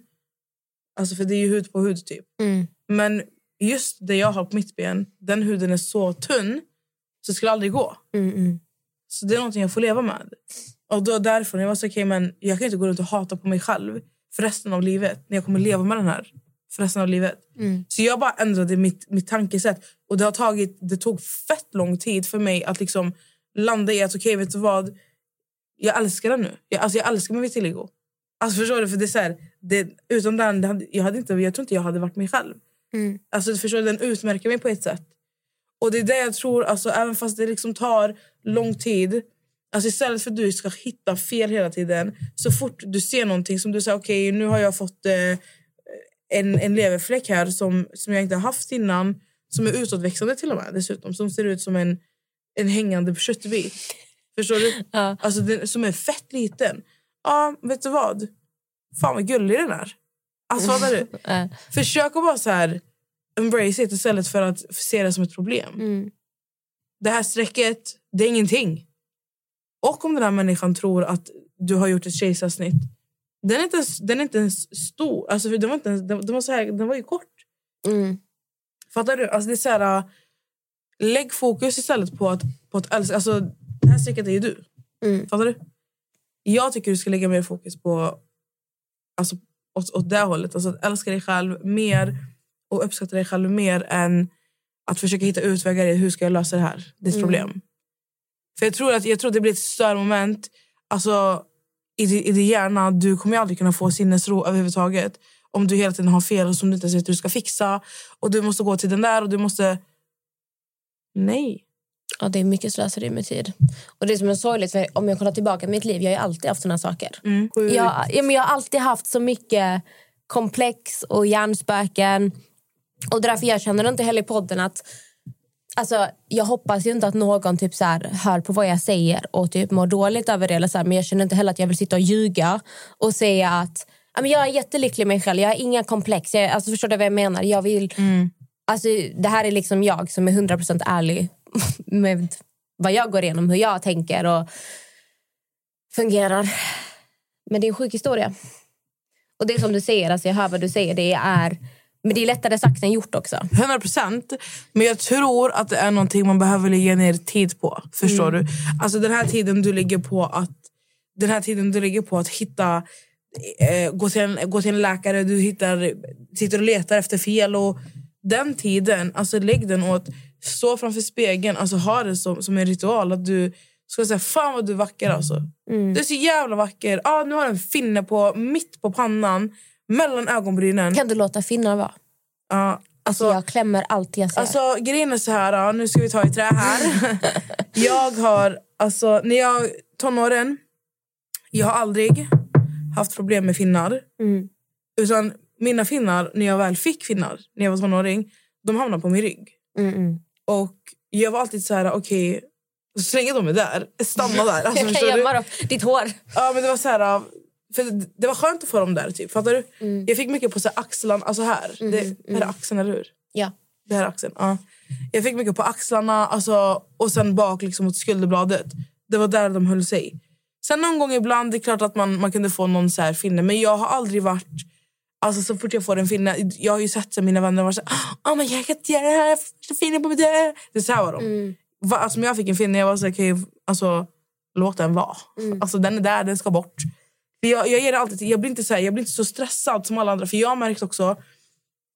Alltså för det är ju hud på hud typ. Mm. Men just det jag har på mitt ben, den huden är så tunn så det skulle aldrig gå. Mm, mm. Så det är någonting jag får leva med. Och då därför, jag var så okej, men jag kan inte gå runt och hata på mig själv för resten av livet. När jag kommer leva med den här för resten av livet. Mm. Så jag bara ändrade mitt, mitt tankesätt. Och det, har tagit, det tog fett lång tid för mig att liksom landa i att okej, vet du vad? Jag älskar den nu. Jag, alltså jag älskar min vitiligo. Alltså förstår du? För det är så här, det, utan den, det hade, jag, hade inte, jag tror inte jag hade varit mig själv. Mm. Alltså förstår du? Den utmärker mig på ett sätt. Och det är det jag tror, alltså, även fast det liksom tar lång tid. Alltså istället för att du ska hitta fel hela tiden. Så fort du ser någonting som du säger, okej nu har jag fått eh, en, en leverfläck här som, som jag inte har haft innan. Som är utåtväxande till och med dessutom. Som ser ut som en, en hängande köttbit. Förstår du? Ja. Alltså den, som är fett liten. Ja, vet du vad? Fan vad gullig den är. Alltså fattar du? Försök att bara så här embrace it istället för att se det som ett problem. Mm. Det här strecket, det är ingenting. Och om den här människan tror att du har gjort ett kejsarsnitt. Den är inte ens, den är inte ens stor. Alltså, den, var inte ens, den, den, var så här, den var ju kort. Mm. Fattar du? Alltså, det är så här, äh, lägg fokus istället på att, på att älska. Alltså, det här strecket är ju du. Mm. Fattar du? Jag tycker du ska lägga mer fokus på alltså, åt, åt det hållet. Alltså, att älska dig själv mer och uppskatta dig själv mer än att försöka hitta utvägar i hur ska jag lösa det här. Ett Mm. problem. För jag tror att jag tror att det blir ett störmoment alltså, i, i din hjärna. Du kommer aldrig kunna få sinnesro överhuvudtaget om du hela tiden har fel som du inte vet hur du ska fixa. Och du måste gå till den där och du måste... Nej. Ja, det är mycket slöseri med tid. Och det som är sorgligt, för om jag kollar tillbaka i mitt liv, jag har alltid haft såna saker. Mm. Jag, ja, men jag har alltid haft så mycket komplex och hjärnspöken. Och därför jag känner inte heller i podden att... Alltså, jag hoppas ju inte att någon typ så här, hör på vad jag säger och typ mår dåligt över det. Eller så här, men jag känner inte heller att jag vill sitta och ljuga och säga att jag är jättelycklig med mig själv. Jag har inga komplex. Jag, alltså, förstår du vad jag menar? Jag vill, alltså, det här är liksom jag som är 100% ärlig med vad jag går igenom, hur jag tänker och fungerar. Men det är en sjuk historia. Och det är som du säger, alltså jag hör vad du säger. Det är, men det är lättare sagt än gjort också. 100 procent. Men jag tror att det är någonting man behöver lägga ner tid på. Förstår Mm. du? Alltså den här tiden du ligger på att den här tiden du ligger på att hitta eh, gå, till en, gå till en läkare, du hittar, sitter och letar efter fel. Och den tiden, alltså lägg den åt stå framför spegeln, alltså ha det som, som en ritual. Att du ska säga fan vad du är vacker alltså. Mm. Du är så jävla vacker. Ah, nu har du en finne på, mitt på pannan, mellan ögonbrynen. Kan du låta finnar vara? Ja, alltså, Jag klämmer allt jag ser. Alltså grejen är så här, ja, nu ska vi ta i trä här. jag har, alltså när jag tonåren, jag har aldrig haft problem med finnar. Mm. Utan mina finnar, när jag väl fick finnar, när jag var tonåring, de hamnade på min rygg. Mm, mm. Och jag var alltid så här, okej, så länge de är där, stanna där. Alltså, jag kan gömma dem. Ditt hår. Ja, men det var så här, för det- det var skönt att få dem där. Typ, fattar du? Mm. Jag fick mycket på så här, axlarna, alltså här. Det, här är axeln, eller hur? Ja. Det här är axeln. Ja. Jag fick mycket på axlarna alltså, och sen bak liksom, mot skulderbladet. Det var där de höll sig. Sen någon gång ibland, det är klart att man, man kunde få någon så här finne. Men jag har aldrig varit... Alltså så fort jag får en finne, jag har ju sett så mina vänner vara så här, oh my God, jag kan inte göra det här, jag får finne på mig. Det är så här var de. Va, alltså, när jag fick en finne, jag var så här, okej, alltså, låt den vara. Alltså, den är där, den ska bort. För jag, jag, ger alltid, jag, blir inte så här, jag blir inte så stressad som alla andra. För jag har märkt också,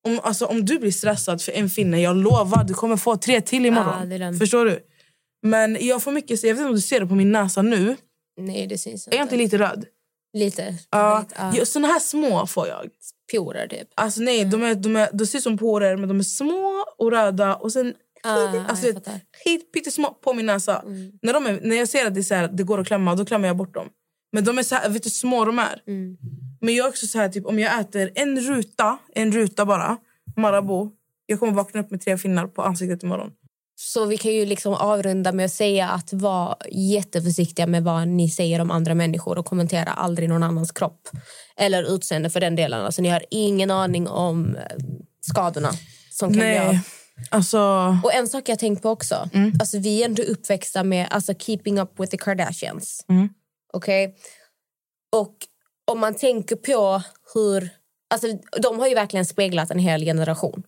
om, alltså, om du blir stressad för en finne, jag lovar, du kommer få tre till imorgon. Den. Förstår du? Men jag får mycket, jag vet inte om du ser det på min näsa nu. Nej, det syns Är jag inte lite röd? Lite. Ja, ja. ja. Såna här små får jag. Porer typ. Alltså nej, de, är, de, är, de ser ut som porer men de är små och röda och sen Ah, alltså, pyttesmå på min näsa. Mm. När, de är, när jag ser att det, så här, det går att klämma, då klämmer jag bort dem. Men de är så här, vet du små de är? Mm. Men jag är också så här, typ, om jag äter en ruta, en ruta bara, Marabou, jag kommer vakna upp med tre finnar på ansiktet imorgon. Så vi kan ju liksom avrunda med att säga att vara jätteförsiktiga med vad ni säger om andra människor och kommentera aldrig någon annans kropp eller utseende för den delen. Alltså, ni har ingen aning om eh, skadorna som kan. Nej, alltså... Och en sak jag tänkt på också. Alltså, vi är ändå uppväxta med alltså, keeping up with the Kardashians. Mm. Okej? Och om man tänker på hur... Alltså, de har ju verkligen speglat en hel generation.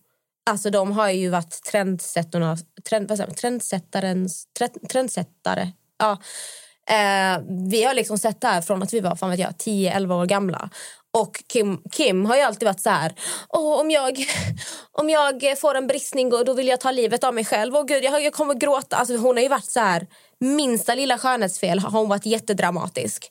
Alltså, de har ju varit trendsättarna, trend, vad säger man, trendsättarens, trend, trendsättare. Ja. Eh, vi har liksom sett det här från att vi var fan vet jag, 10-11 år gamla. Och Kim, Kim har ju alltid varit så här... Åh, om, jag, om jag får en bristning då vill jag ta livet av mig själv. Åh, gud, jag, jag kommer gråta. Alltså, hon har ju varit så här... Minsta lilla skönhetsfel har hon varit jättedramatisk.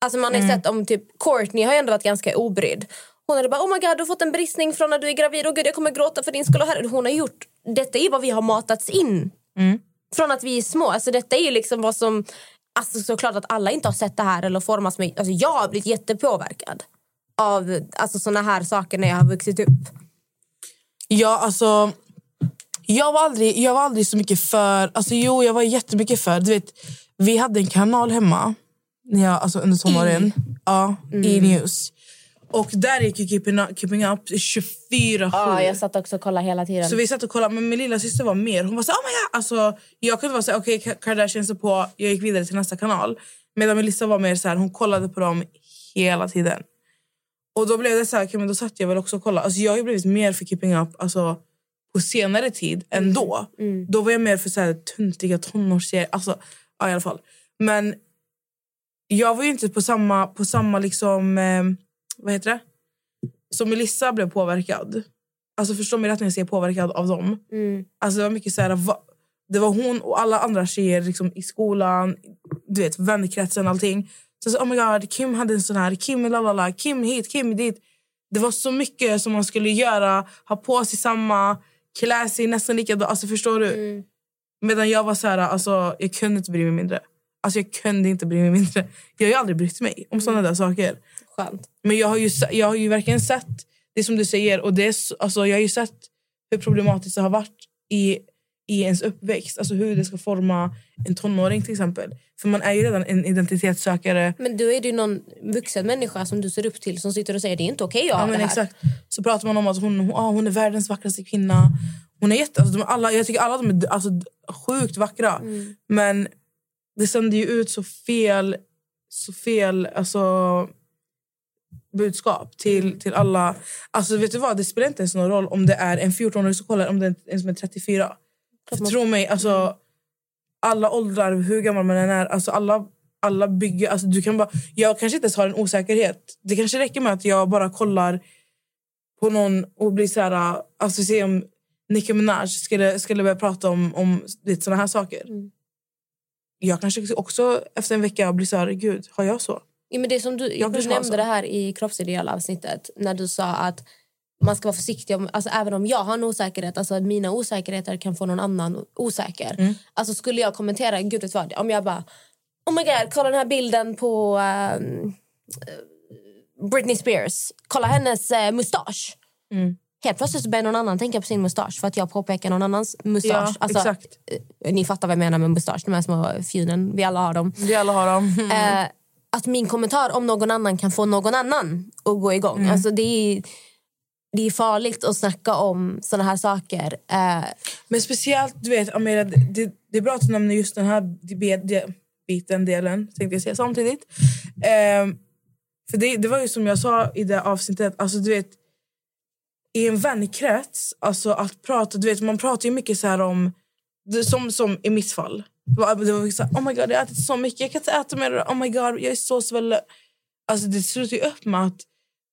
Alltså man har ju sett om typ Courtney har ändå varit ganska obrydd. Hon hade bara oh my god du har fått en bristning från när du är gravid. Oh gud jag kommer gråta för din skull. Och Hon har gjort detta är ju vad vi har matats in. Från att vi är små. Alltså detta är ju liksom vad som alltså såklart att alla inte har sett det här eller formats med. Alltså jag har blivit jättepåverkad av alltså såna här saker när jag har vuxit upp. Ja, alltså... Jag var, aldrig, jag var aldrig så mycket för... Alltså, jo, jag var jättemycket för... Du vet, vi hade en kanal hemma när jag, alltså, under tonåren. Ja, i News. Och där gick ju Keeping Up, keeping up 24-7. Ja, jag satt också och kollade hela tiden. Så vi satt och kollade, men min lilla syster var mer. Hon var så oh my God! Alltså, jag kunde vara så okej okay, Kardashians är på, jag gick vidare till nästa kanal. Medan Melissa var mer så här, hon kollade på dem hela tiden. Och då blev det så här, okay, men då satt jag väl också och kollade. Alltså, jag har blivit mer för Keeping Up alltså, på senare tid än då. Då var jag mer för så här, tuntiga tonårstjejer. Alltså, ja, i alla fall. Men jag var ju inte på samma, på samma liksom, eh, vad heter det? Som Melissa blev påverkad. Alltså förstå mig rätt när jag säger påverkad av dem. Alltså det var mycket så här, va, det var hon och alla andra tjejer liksom, i skolan, du vet, vännerkretsen allting. Så, så, oh my god, Kim hade en sån här, Kim lalala, Kim hit, Kim dit. Det var så mycket som man skulle göra, ha på sig samma, klä sig nästan likadant. Alltså förstår du? Medan jag var så här, alltså jag kunde inte bry mig mindre. Alltså jag kunde inte bry mig mindre. Jag har ju aldrig brytt mig om såna där saker. Skönt. Men jag har ju, jag har ju verkligen sett det som du säger. Och det är, så- alltså, jag har ju sett hur problematiskt det har varit i, i ens uppväxt. Alltså hur det ska forma en tonåring till exempel. För man är ju redan en identitetssökare. Men då är det ju någon vuxen människa som du ser upp till som sitter och säger det är inte okej att Ja, ha men exakt. Så pratar man om att hon, hon, ah, hon är världens vackraste kvinna. Hon är jätte, alltså, de alla, jag tycker alla de är alltså, sjukt vackra. Mm. Men det sänder ju ut så fel, så fel alltså, budskap till, till alla. Alltså vet du vad, det spelar inte ens någon roll om det är en 14-åring som kollar om det är en som är 34. För man- tro mig, alltså, alla åldrar, hur gammal man än är, alltså alla, alla bygger... Alltså du kan bara, jag kanske inte ens har en osäkerhet. Det kanske räcker med att jag bara kollar på någon och blir så här... Alltså se om Nicki Minaj skulle, skulle börja prata om, om såna här saker. Jag kanske också efter en vecka blir så här, gud, har jag så? Ja, men det som du, Jag du nämnde det här i kroppsidealavsnittet när du sa att man ska vara försiktig. Om, alltså, även om jag har en osäkerhet, alltså mina osäkerheter kan få någon annan osäker. Mm. Alltså skulle jag kommentera, gud vet vad, om jag bara Oh my god, kolla den här bilden på eh, Britney Spears. Kolla hennes uh, mustasch. Mm. Helt plötsligt börjar någon annan tänka på sin mustasch för att jag påpekar någon annans mustasch. Ja, alltså, exakt. eh, Ni fattar vad jag menar med mustasch, de här små fjunen. Vi alla har dem. Vi alla har dem. Eh, att min kommentar om någon annan kan få någon annan att gå igång. Mm. Alltså det, är, det är farligt att snacka om såna här saker. Eh. Men speciellt, du vet, Amira, det, det är bra att du nämner just den här biten, delen, tänkte jag säga samtidigt. Ehm, för det, det var ju som jag sa i det avsnittet, alltså du vet, i en vänkrets, alltså att prata, du vet, man pratar ju mycket så här om, som, som i mitt fall. Det var, så här, oh my god, jag har ätit så mycket, jag kan inte äta mer, oh my god, jag är så svällen. Alltså det slutar ju upp med att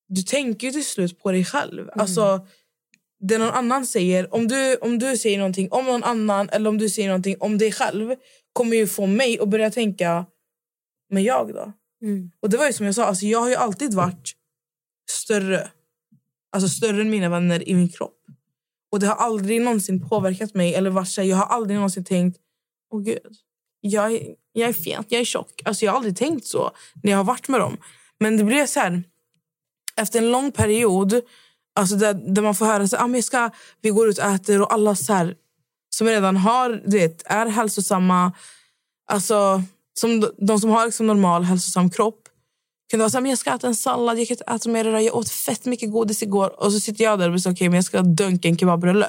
du tänker ju till slut på dig själv. Alltså, det någon annan säger, om du, om du säger någonting om någon annan eller om du säger någonting om dig själv kommer ju få mig att börja tänka, men jag då? Och det var ju som jag sa, alltså jag har ju alltid varit större. Alltså större än mina vänner i min kropp. Och det har aldrig någonsin påverkat mig. Eller varit jag har aldrig någonsin tänkt, åh gud, jag är, jag är fet, jag är tjock. Alltså jag har aldrig tänkt så när jag har varit med dem. Men det blev så här, efter en lång period alltså där, där man får höra så, ah, men ska, vi går ut och äter och alla så här, som redan har, du vet, är hälsosamma, alltså som de, som har liksom normal hälsosam kropp kunde vara så här, men jag ska äta en sallad, jag kan inte äta mer jag åt fett mycket godis igår. Och så sitter jag där och säger, okej, men jag ska dunka en kebabrulle.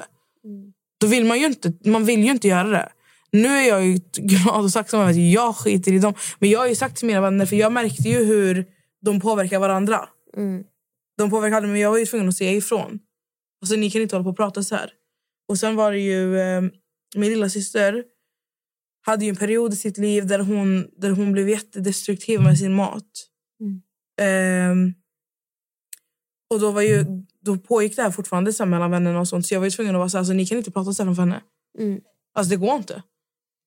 Då vill man ju inte, man vill ju inte göra det. Nu är jag ju glad och tacksam över att jag skiter i dem. Men jag har ju sagt till mina vänner, för jag märkte ju hur de påverkar varandra. De påverkade mig, men jag var ju tvungen att säga ifrån. Alltså, ni kan inte hålla på och prata så här. Och sen var det ju eh, min lilla syster hade ju en period i sitt liv där hon, där hon blev jättedestruktiv med sin mat. Ehm, och då, var ju, då pågick det här fortfarande så här mellan vännerna och sånt. Så jag var ju tvungen att vara så här, alltså, ni kan inte prata så här framför henne. Alltså det går inte.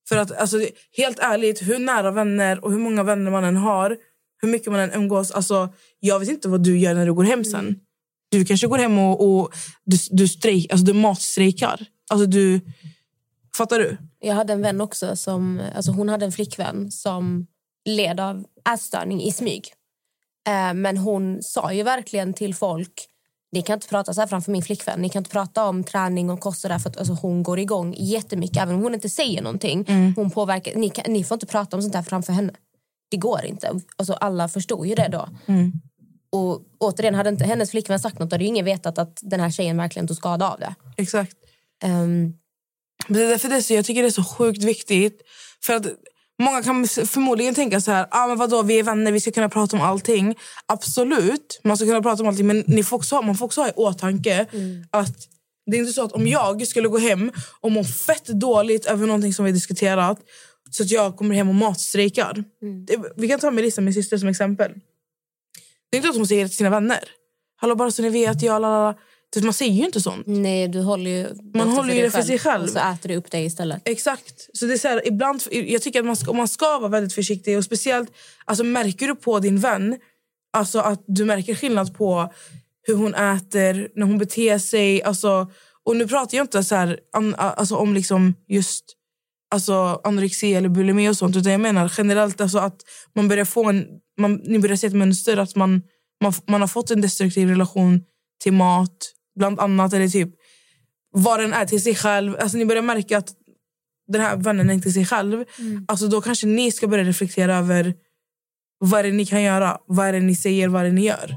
För att alltså, helt ärligt, hur nära vänner och hur många vänner man än har, hur mycket man än umgås, alltså jag vet inte vad du gör när du går hem sen. Du kanske går hem och, och du, du, strejk, alltså, du matstrejkar. Alltså du... Fattar du? Jag hade en vän också som, alltså hon hade en flickvän som led av ätstörning i smyg. Eh, men hon sa ju verkligen till folk, ni kan inte prata så här framför min flickvän. Ni kan inte prata om träning och kost och där för att alltså, hon går igång jättemycket. Även om hon inte säger någonting. Hon påverkar, ni, kan, ni får inte prata om sånt här framför henne. Det går inte. Alltså, alla förstod ju det då. Och återigen, hade inte hennes flickvän sagt något hade ju ingen vetat att den här tjejen verkligen tog skada av det. Exakt. Men det är därför det är så, jag tycker det är så sjukt viktigt. För att Många kan förmodligen tänka så här, ah, men vadå, vi är vänner, vi ska kunna prata om allting. Absolut, man ska kunna prata om allting. Men ni får också, man får också ha i åtanke att Det är inte så att om jag skulle gå hem och må fett dåligt över någonting som vi diskuterat så att jag kommer hem och matstrejkar. Det, vi kan ta Melissa, min syster, som exempel. Det är inte att hon säger det till sina vänner. Hallå, bara så ni vet, jag... Lalala. Man säger ju inte sånt. Nej, du håller ju Man håller ju det för sig själv. Och så äter du upp det istället. Exakt. Så det är så här, ibland, jag tycker att man ska, man ska vara väldigt försiktig. Och speciellt alltså, Märker du på din vän alltså, att du märker skillnad på hur hon äter, när hon beter sig. Alltså, och nu pratar jag inte så här, an, alltså, om liksom just alltså, anorexi eller bulimi och sånt. Utan jag menar generellt alltså, att man börjar få en, man, ni börjar se ett mönster att man, man, man har fått en destruktiv relation till mat, bland annat. Eller typ vad den är till sig själv. Alltså, ni börjar märka att den här vännen är inte sig själv. Alltså, då kanske ni ska börja reflektera över vad är det ni kan göra, vad är det ni säger, vad är det ni gör.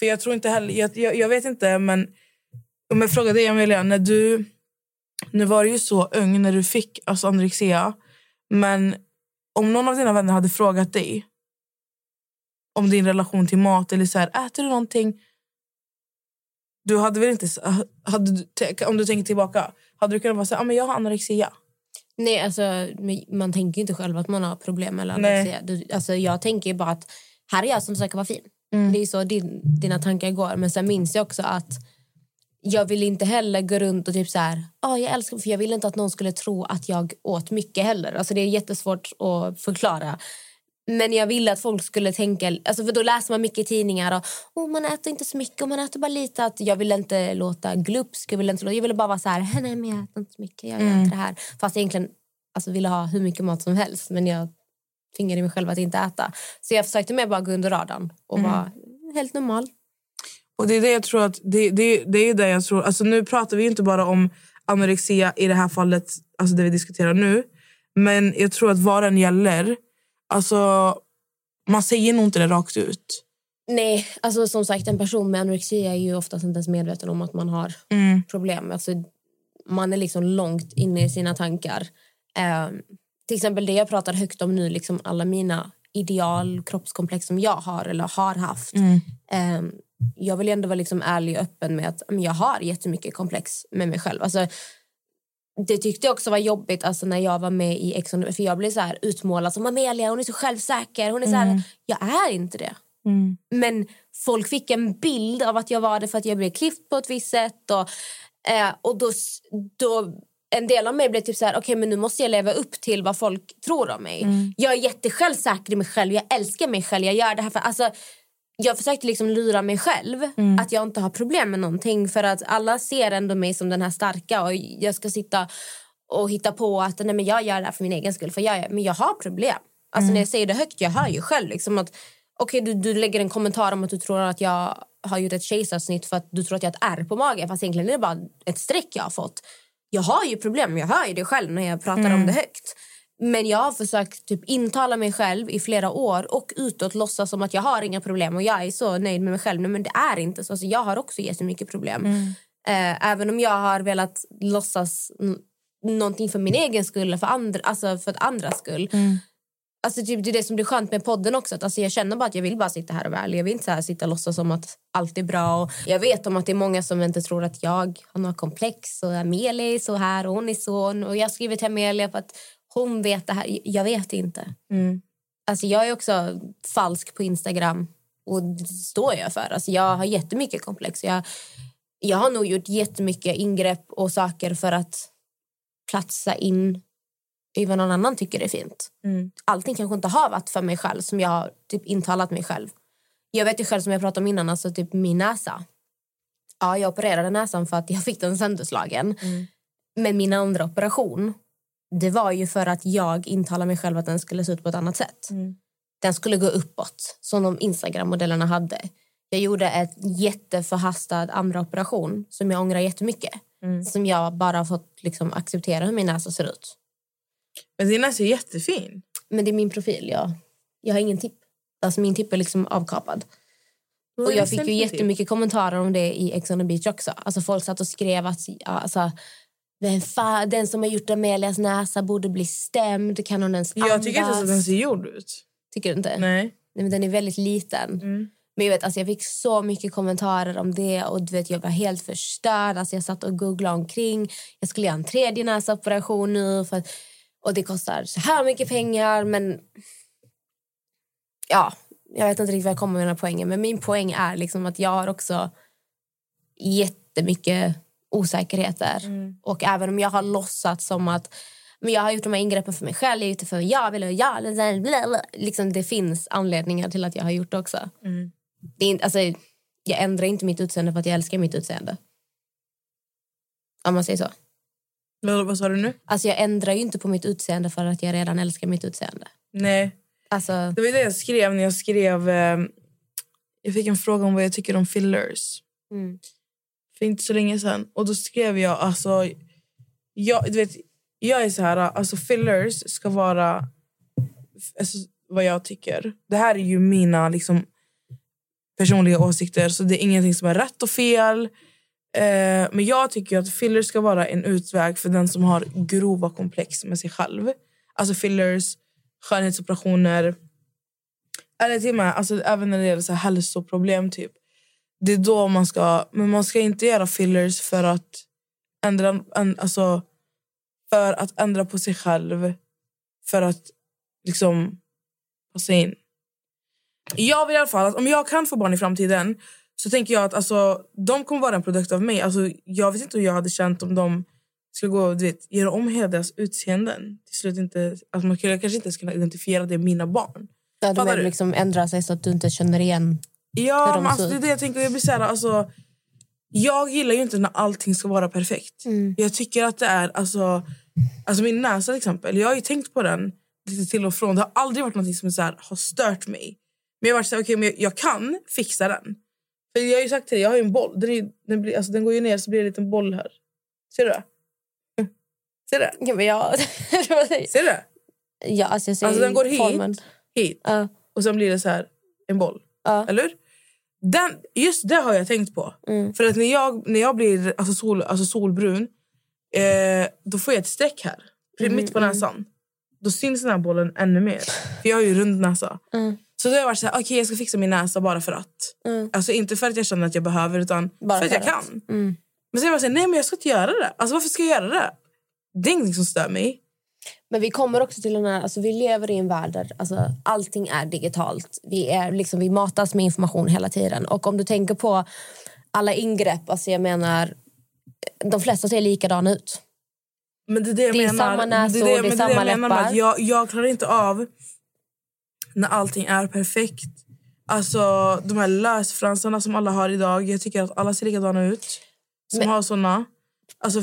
För jag tror inte heller, jag, jag, jag vet inte men om jag frågar dig Amelia, när du, nu var du ju så ung när du fick alltså anorexia, men om någon av dina vänner hade frågat dig om din relation till mat eller så här, äter du någonting? Du hade väl inte, hade du, om du tänker tillbaka, hade du kunnat vara så här, ah, men jag har anorexia? Nej, alltså, man tänker inte själv att man har problem med anorexia. Du, alltså, jag tänker bara att här är jag som försöker vara fin. Mm. Det är så din, dina tankar går. Men sen minns jag också att jag vill inte heller gå runt och typ så här, ah, jag älskar för jag vill inte att någon skulle tro att jag åt mycket heller. Alltså det är jättesvårt att förklara. Men jag ville att folk skulle tänka, alltså för då läser man mycket i tidningar och oh, man äter inte så mycket och man äter bara lite. Att jag ville inte låta glupsk, jag ville, inte, jag ville bara vara så här, nej men jag äter inte så mycket, jag Mm. det här. Fast jag egentligen alltså, ville ha hur mycket mat som helst men jag tvingade mig själv att inte äta. Så jag försökte mer bara gå under radarn och Mm. vara helt normal. Och det är det jag tror att det, det, det är det jag tror. Alltså nu pratar vi inte bara om anorexia i det här fallet, alltså det vi diskuterar nu. Men jag tror att vad den gäller, alltså man säger nog inte det rakt ut. Nej, alltså som sagt en person med anorexia är ju oftast inte ens medveten om att man har Mm. problem. Alltså, man är liksom långt inne i sina tankar. Ehm, till exempel det jag pratar högt om nu, liksom alla mina ideal kroppskomplex som jag har eller har haft. Mm. Ehm, jag vill ändå vara liksom ärlig och öppen med att jag har jättemycket komplex med mig själv. Alltså, det tyckte jag också var jobbigt alltså, när jag var med i Ex För jag blev så här utmålad som Amelia, hon är så självsäker. Hon är så här, Mm. Jag är inte det. Men folk fick en bild av att jag var det för att jag blev klippt på ett visst sätt. Och, eh, och då, då, en del av mig blev typ så här, okej men nu måste jag leva upp till vad folk tror om mig. Jag är jättesjälvsäker i mig själv, jag älskar mig själv, jag gör det här för... Alltså, jag försökte liksom lura mig själv att jag inte har problem med någonting för att alla ser ändå mig som den här starka och jag ska sitta och hitta på att nej, men jag gör det här för min egen skull för jag, men jag har problem. Alltså när jag säger det högt, jag hör ju själv liksom att okej du, du lägger en kommentar om att du tror att jag har gjort ett kejsarsnitt för att du tror att jag har ett ärr på magen fast egentligen är det bara ett streck jag har fått. Jag har ju problem, jag hör ju det själv när jag pratar om det högt. Men jag har försökt typ intala mig själv i flera år och utåt låtsas som att jag har inga problem och jag är så nöjd med mig själv. Nej, Men det är inte så. Alltså, jag har också jättemycket problem. Eh, även om jag har velat låtsas någonting för min egen skull för, andra, alltså för andras skull. Alltså, typ, det är det som blir skönt med podden också. Att, alltså, jag känner bara att jag vill bara sitta här och vara ärlig. Jag vill inte så här, sitta och låtsas som att allt är bra. Och jag vet om att det är många som inte tror att jag har några komplex. Och Amelia är så här och hon är så. Och jag har skrivit till Amelia för att hon vet det här. Jag vet inte. Alltså, jag är också falsk på Instagram. Och det står jag för. Alltså, jag har jättemycket komplex. Jag, jag har nog gjort jättemycket ingrepp och saker för att platsa in i vad någon annan tycker är fint. Allting kanske inte har varit för mig själv som jag har typ intalat mig själv. Jag vet ju själv som jag pratade om innan, alltså typ min näsa. Ja, jag opererade näsan för att jag fick den sönderslagen. Men min andra operation, det var ju för att jag intalade mig själv att den skulle se ut på ett annat sätt. Den skulle gå uppåt, som de Instagram-modellerna hade. Jag gjorde ett jätteförhastad andra operation som jag ångrar jättemycket. Mm. Som jag bara har fått liksom, acceptera hur min näsa ser ut. Men din näsa är jättefin. Men det är min profil. Jag, jag har ingen tipp. Alltså min tipp är liksom avkapad. Och är jag fick ju jättemycket kommentarer om det i Ex on the beach också. Alltså folk satt och skrev att alltså, vem fan, den som har gjort Amelias näsa borde bli stämd. Kan hon ens Jag tycker inte andas? att den ser gjord ut. Tycker du inte? Nej. Mm. Nej, men den är väldigt liten. Men jag, vet, alltså jag fick så mycket kommentarer om det och du vet, jag var helt förstörd. Alltså jag satt och googlade omkring. Jag skulle göra en tredje näsoperation nu. För, att- och det kostar så här mycket pengar. Men ja, jag vet inte riktigt vad jag kommer med den här poängen. Men min poäng är liksom att jag har också jättemycket osäkerheter. Och även om jag har låtsats som att men jag har gjort de här ingreppen för mig själv, jag har gjort det för jag vill och jag bla, bla, bla. liksom Det finns anledningar till att jag har gjort det också. Det är inte, alltså, jag ändrar inte mitt utseende för att jag älskar mitt utseende. Om man säger så. Vad, vad sa du nu? Alltså jag ändrar ju inte på mitt utseende för att jag redan älskar mitt utseende. Nej. Alltså, Det var det jag skrev när jag skrev... Eh, jag fick en fråga om vad jag tycker om fillers. mm. För inte så länge sedan. Och då skrev jag... Alltså, jag, du vet, jag är så här... Alltså fillers ska vara... Alltså, vad jag tycker. Det här är ju mina liksom, personliga åsikter. Så det är ingenting som är rätt och fel. Eh, men jag tycker att fillers ska vara en utväg för den som har grova komplex med sig själv. Alltså fillers, skönhetsoperationer. Eller till och med, alltså, även när det gäller så här hälsoproblem. Typ. Det är då man ska... Men man ska inte göra fillers för att ändra, en, alltså, för att ändra på sig själv. För att liksom passa in. Jag vill i alla fall att om jag kan få barn i framtiden så tänker jag att alltså, de kommer vara en produkt av mig. Alltså, jag vet inte hur jag hade känt om de skulle gå du vet, göra om hela deras utseenden. Till slut inte, alltså, man skulle kanske inte kunna identifiera det mina barn. ja, de du? liksom ändra sig så att du inte känner igen Ja, de men alltså, det är det jag tänker. Jag, blir så här, alltså, jag gillar ju inte när allting ska vara perfekt. Mm. Jag tycker att det är... Alltså, alltså min näsa till exempel. Jag har ju tänkt på den lite till och från. Det har aldrig varit något som så här, har stört mig. Men jag har varit så här, okay, men jag, jag kan fixa den. För Jag har ju sagt till dig, jag har ju en boll. Den, är, den, blir, alltså, den går ju ner så blir det en liten boll här. Ser du det? Ser du det? Ja, men jag, Ser du det? ja, alltså jag ser Alltså den går hit, formen. hit Ja. och sen blir det så här en boll. Ja. Eller? Den, just det har jag tänkt på. Mm. För att när jag, när jag blir alltså sol, alltså solbrun eh, då får jag ett streck här. Mm, Mitt på näsan. Då syns den här bollen ännu mer. För jag har ju rund näsa. Mm. Så då har jag varit så här, okej jag ska fixa min näsa bara för att. Mm. Alltså inte för att jag känner att jag behöver utan Bara för att jag att. kan. Mm. Men var jag så här, nej men jag ska inte göra det. Alltså varför ska jag göra det? Det är ingenting som stör mig. Men vi kommer också till den här, alltså vi lever i en värld där alltså, allting är digitalt. Vi, är, liksom, vi matas med information hela tiden. Och om du tänker på alla ingrepp, alltså jag menar, de flesta ser likadana ut. Men det är det jag Det är menar. samma näsor, det är, det är men samma jag menar med läppar. att jag, jag klarar inte av när allting är perfekt. Alltså de här lösfransarna som alla har idag. Jag tycker att alla ser likadana ut. Som Men- har såna. Alltså,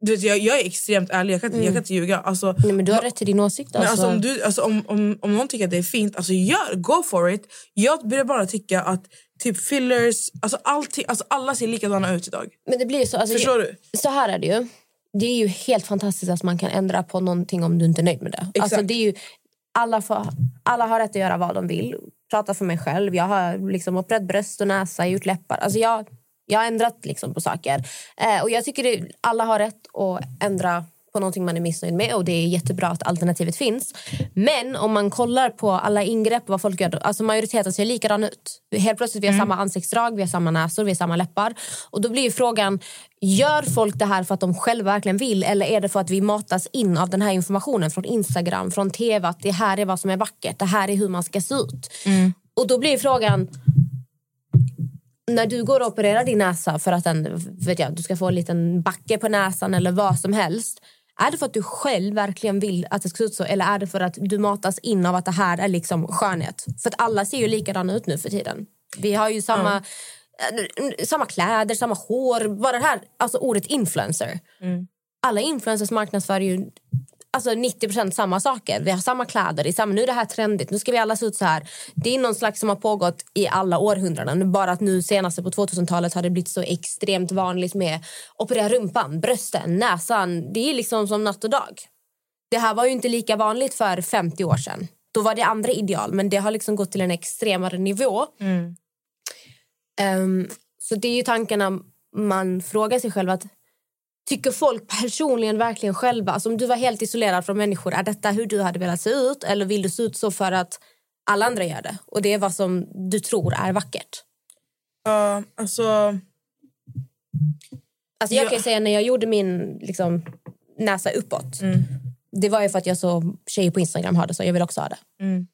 du vet, jag, jag är extremt ärlig. Jag kan inte, jag kan inte ljuga. Alltså, Nej, men du har rätt till din åsikt. Alltså. alltså, om, du, alltså, om, om, om någon tycker att det är fint, alltså gör, go for it. Jag börjar bara tycka att typ fillers, alltså, allting, alltså alla ser likadana ut idag. Men det blir så, alltså, Förstår du? Så här är det ju. Det är ju helt fantastiskt att man kan ändra på någonting om du inte är nöjd med det. Exakt. Alltså, det är ju, alla, får, alla har rätt att göra vad de vill. Prata för mig själv. Jag har liksom opererat bröst och näsa, gjort läppar. Alltså jag, jag har ändrat liksom på saker. Eh, och jag tycker det, alla har rätt att ändra på någonting man är missnöjd med och det är jättebra att alternativet finns. Men om man kollar på alla ingrepp, vad folk gör, alltså majoriteten ser likadan ut. Helt plötsligt vi har samma ansiktsdrag, vi har samma näsor, vi har samma läppar. Och då blir frågan, gör folk det här för att de själva verkligen vill eller är det för att vi matas in av den här informationen från Instagram, från tv, att det här är vad som är vackert, det här är hur man ska se ut. Och då blir frågan, när du går och opererar din näsa för att den, vet jag, du ska få en liten backe på näsan eller vad som helst. Är det för att du själv verkligen vill att det ska se ut så eller är det för att du matas in av att det här är liksom skönhet? För att alla ser ju likadana ut nu för tiden. Vi har ju samma, eh, samma kläder, samma hår. Bara det här, alltså ordet influencer. Alla influencers marknadsför ju... alltså 90% samma saker. Vi har samma kläder, är samma, nu är det här trendigt, nu ska vi alla se ut så här. Det är någon slags som har pågått i alla århundraden. Bara att nu senaste på 2000-talet har det blivit så extremt vanligt med operera rumpan, brösten, näsan. Det är liksom som natt och dag. Det här var ju inte lika vanligt för 50 år sedan. Då var det andra ideal, men det har liksom gått till en extremare nivå. Mm. Ehm, så det är ju tankarna man frågar sig själv att Tycker folk personligen verkligen själva, alltså om du var helt isolerad från människor, är detta hur du hade velat se ut eller vill du se ut så för att alla andra gör det? Och det är vad som du tror är vackert. Ja, alltså... Alltså jag Ja. kan säga när jag gjorde min liksom, näsa uppåt. Mm. Det var ju för att jag såg tjejer på Instagram ha det så jag vill också ha det. Mm.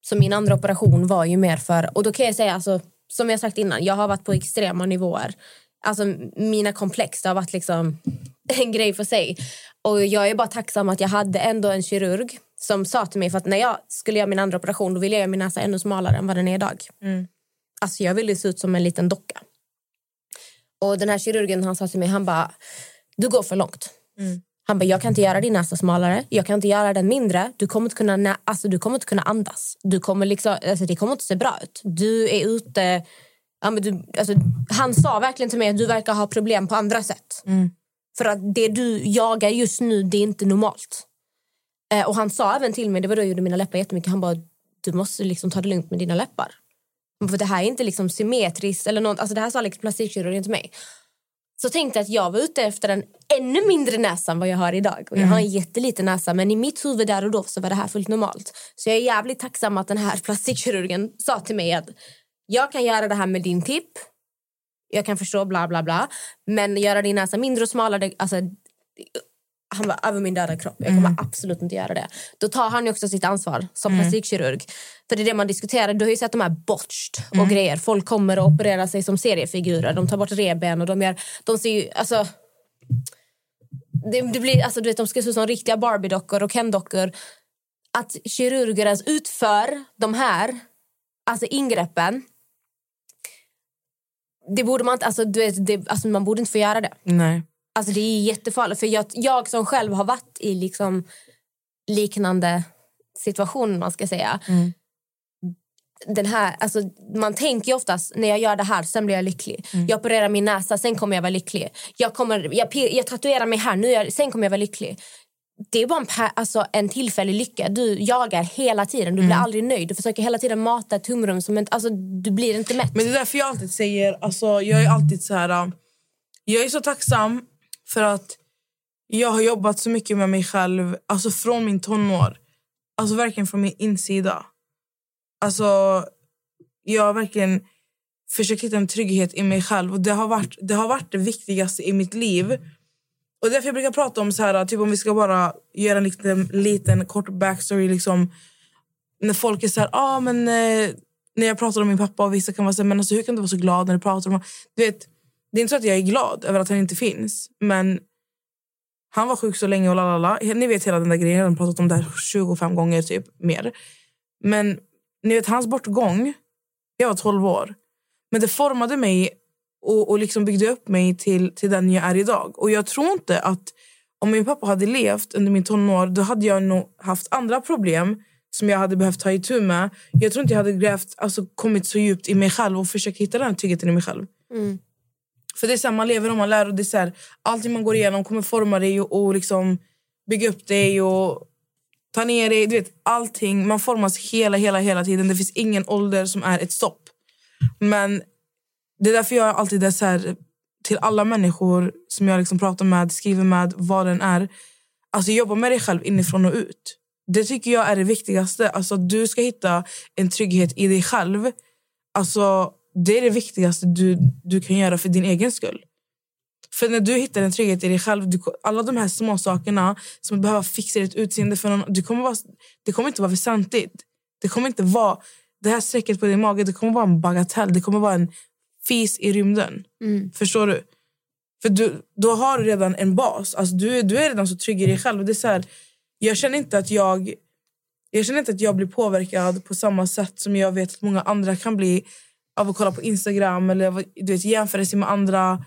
Så min andra operation var ju mer för... Och då kan jag säga, alltså, som jag sagt innan, jag har varit på extrema nivåer. Alltså mina komplex, det har varit liksom en grej för sig. Och jag är bara tacksam att jag hade ändå en kirurg som sa till mig, för att när jag skulle göra min andra operation då ville jag göra min näsa ännu smalare än vad den är idag. Mm. Alltså jag ville se ut som en liten docka. Och den här kirurgen han sa till mig, han bara, du går för långt. Mm. Han bara, jag kan inte göra din näsa smalare, jag kan inte göra den mindre. Du kommer inte kunna, alltså, du kommer inte kunna andas. Du kommer liksom, alltså, det kommer inte se bra ut. Du är ute... Ja, men du, alltså, han sa verkligen till mig att du verkar ha problem på andra sätt. Mm. För att det du jagar just nu, det är inte normalt. Eh, och han sa även till mig, det var då jag gjorde mina läppar jättemycket, han bara, du måste liksom ta det lugnt med dina läppar. För det här är inte liksom symmetriskt eller något, alltså det här sa liksom plastikkirurgen till mig. Så tänkte jag att jag var ute efter en ännu mindre näsa än vad jag har idag. Och jag har en jätteliten näsa men i mitt huvud där och då så var det här fullt normalt. Så jag är jävligt tacksam att den här plastikkirurgen sa till mig att jag kan göra det här med din tipp. Jag kan förstå bla bla bla. Men göra din näsa mindre och smalare, alltså han var över min döda kropp. Jag kommer absolut inte göra det. Då tar han ju också sitt ansvar som Mm. plastikkirurg. För det är det man diskuterar. Du har ju sett de här botched och grejer. Folk kommer och opererar sig som seriefigurer. De tar bort revben och de gör... De ser ju... Alltså, det, det blir, alltså, du vet, de ska se ut som riktiga Barbie-dockor och Ken-dockor. Att kirurger ens utför de här alltså ingreppen det borde man inte... Alltså, du vet, det, alltså, man borde inte få göra det. Nej. Alltså det är jättefarligt. För jag, jag som själv har varit i liksom liknande situationer, man ska säga. Mm. Den här, alltså, man tänker ju oftast, när jag gör det här, sen blir jag lycklig. Mm. Jag opererar min näsa, sen kommer jag vara lycklig. Jag, kommer, jag, jag tatuerar mig här, nu jag, sen kommer jag vara lycklig. Det är bara en, alltså, en tillfällig lycka. Du jagar hela tiden, du blir Mm. aldrig nöjd. Du försöker hela tiden mata ett tumrum. Som inte, alltså, du blir inte mätt. Men det är därför jag alltid säger, alltså, jag är alltid så här... äh, Jag är så tacksam för att jag har jobbat så mycket med mig själv, alltså från min tonår. Alltså verkligen från min insida. Alltså, jag har verkligen försökt hitta en trygghet i mig själv och det har varit det, har varit det viktigaste i mitt liv. Och därför jag brukar prata om så här, typ om vi ska bara göra en liten, liten kort backstory liksom när folk är så här, ah, men eh, när jag pratar om min pappa och vissa kan vara så här, men alltså, hur kan du vara så glad när du pratar om honom? Du vet, det är inte så att jag är glad över att han inte finns, men han var sjuk så länge och lalala. Ni vet hela den där grejen, jag har pratat om det här 25 gånger typ mer. Men ni vet hans bortgång, jag var 12 år. Men det formade mig och, och liksom byggde upp mig till, till den jag är idag. Och jag tror inte att om min pappa hade levt under min tonår då hade jag nog haft andra problem som jag hade behövt ta itu med. Jag tror inte jag hade grävt, alltså, kommit så djupt i mig själv och försökt hitta den tryggheten i mig själv. Mm. För det är så här, man lever och man lär och det är så här, allting man går igenom kommer forma dig och, och liksom bygga upp dig och ta ner dig. Du vet, allting, man formas hela, hela, hela tiden. Det finns ingen ålder som är ett stopp. Men det är därför jag alltid är så här, till alla människor som jag liksom pratar med, skriver med, vad den är. Alltså jobba med dig själv inifrån och ut. Det tycker jag är det viktigaste. Alltså du ska hitta en trygghet i dig själv. Alltså det är det viktigaste du, du kan göra för din egen skull. För när du hittar en trygghet i dig själv, du, alla de här små sakerna som att behöva fixa ditt utseende för någon, du kommer vara, det kommer inte vara väsentligt. Det kommer inte vara det här strecket på din mage, det kommer vara en bagatell. Det kommer vara en fis i rymden. Mm. Förstår du? För du, då har du redan en bas. Alltså du, du är redan så trygg i dig själv. Det är så här, jag känner inte att jag jag känner inte att jag blir påverkad på samma sätt som jag vet att många andra kan bli av att kolla på Instagram eller du vet, jämföra sig med andra.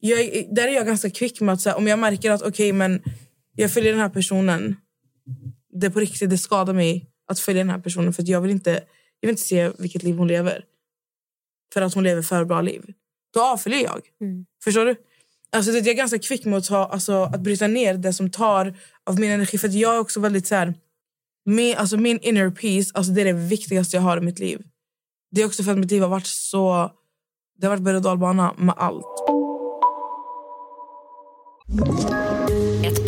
Jag, är- där är jag ganska kvick med att säga, om jag märker att okej men jag följer den här personen det på riktigt det skadar mig att följa den här personen för jag vill inte, jag vill inte se vilket liv hon lever. För att hon lever för bra liv. Då avföljer jag. Förstår du? Alltså, det, jag är ganska kvick med att, ta, alltså, att bryta ner det som tar av min energi. För att jag är också väldigt så här, min, alltså, min inner peace alltså, det är det viktigaste jag har i mitt liv. Det är också för att mitt liv har varit så... Det har varit berg och dalbana med allt.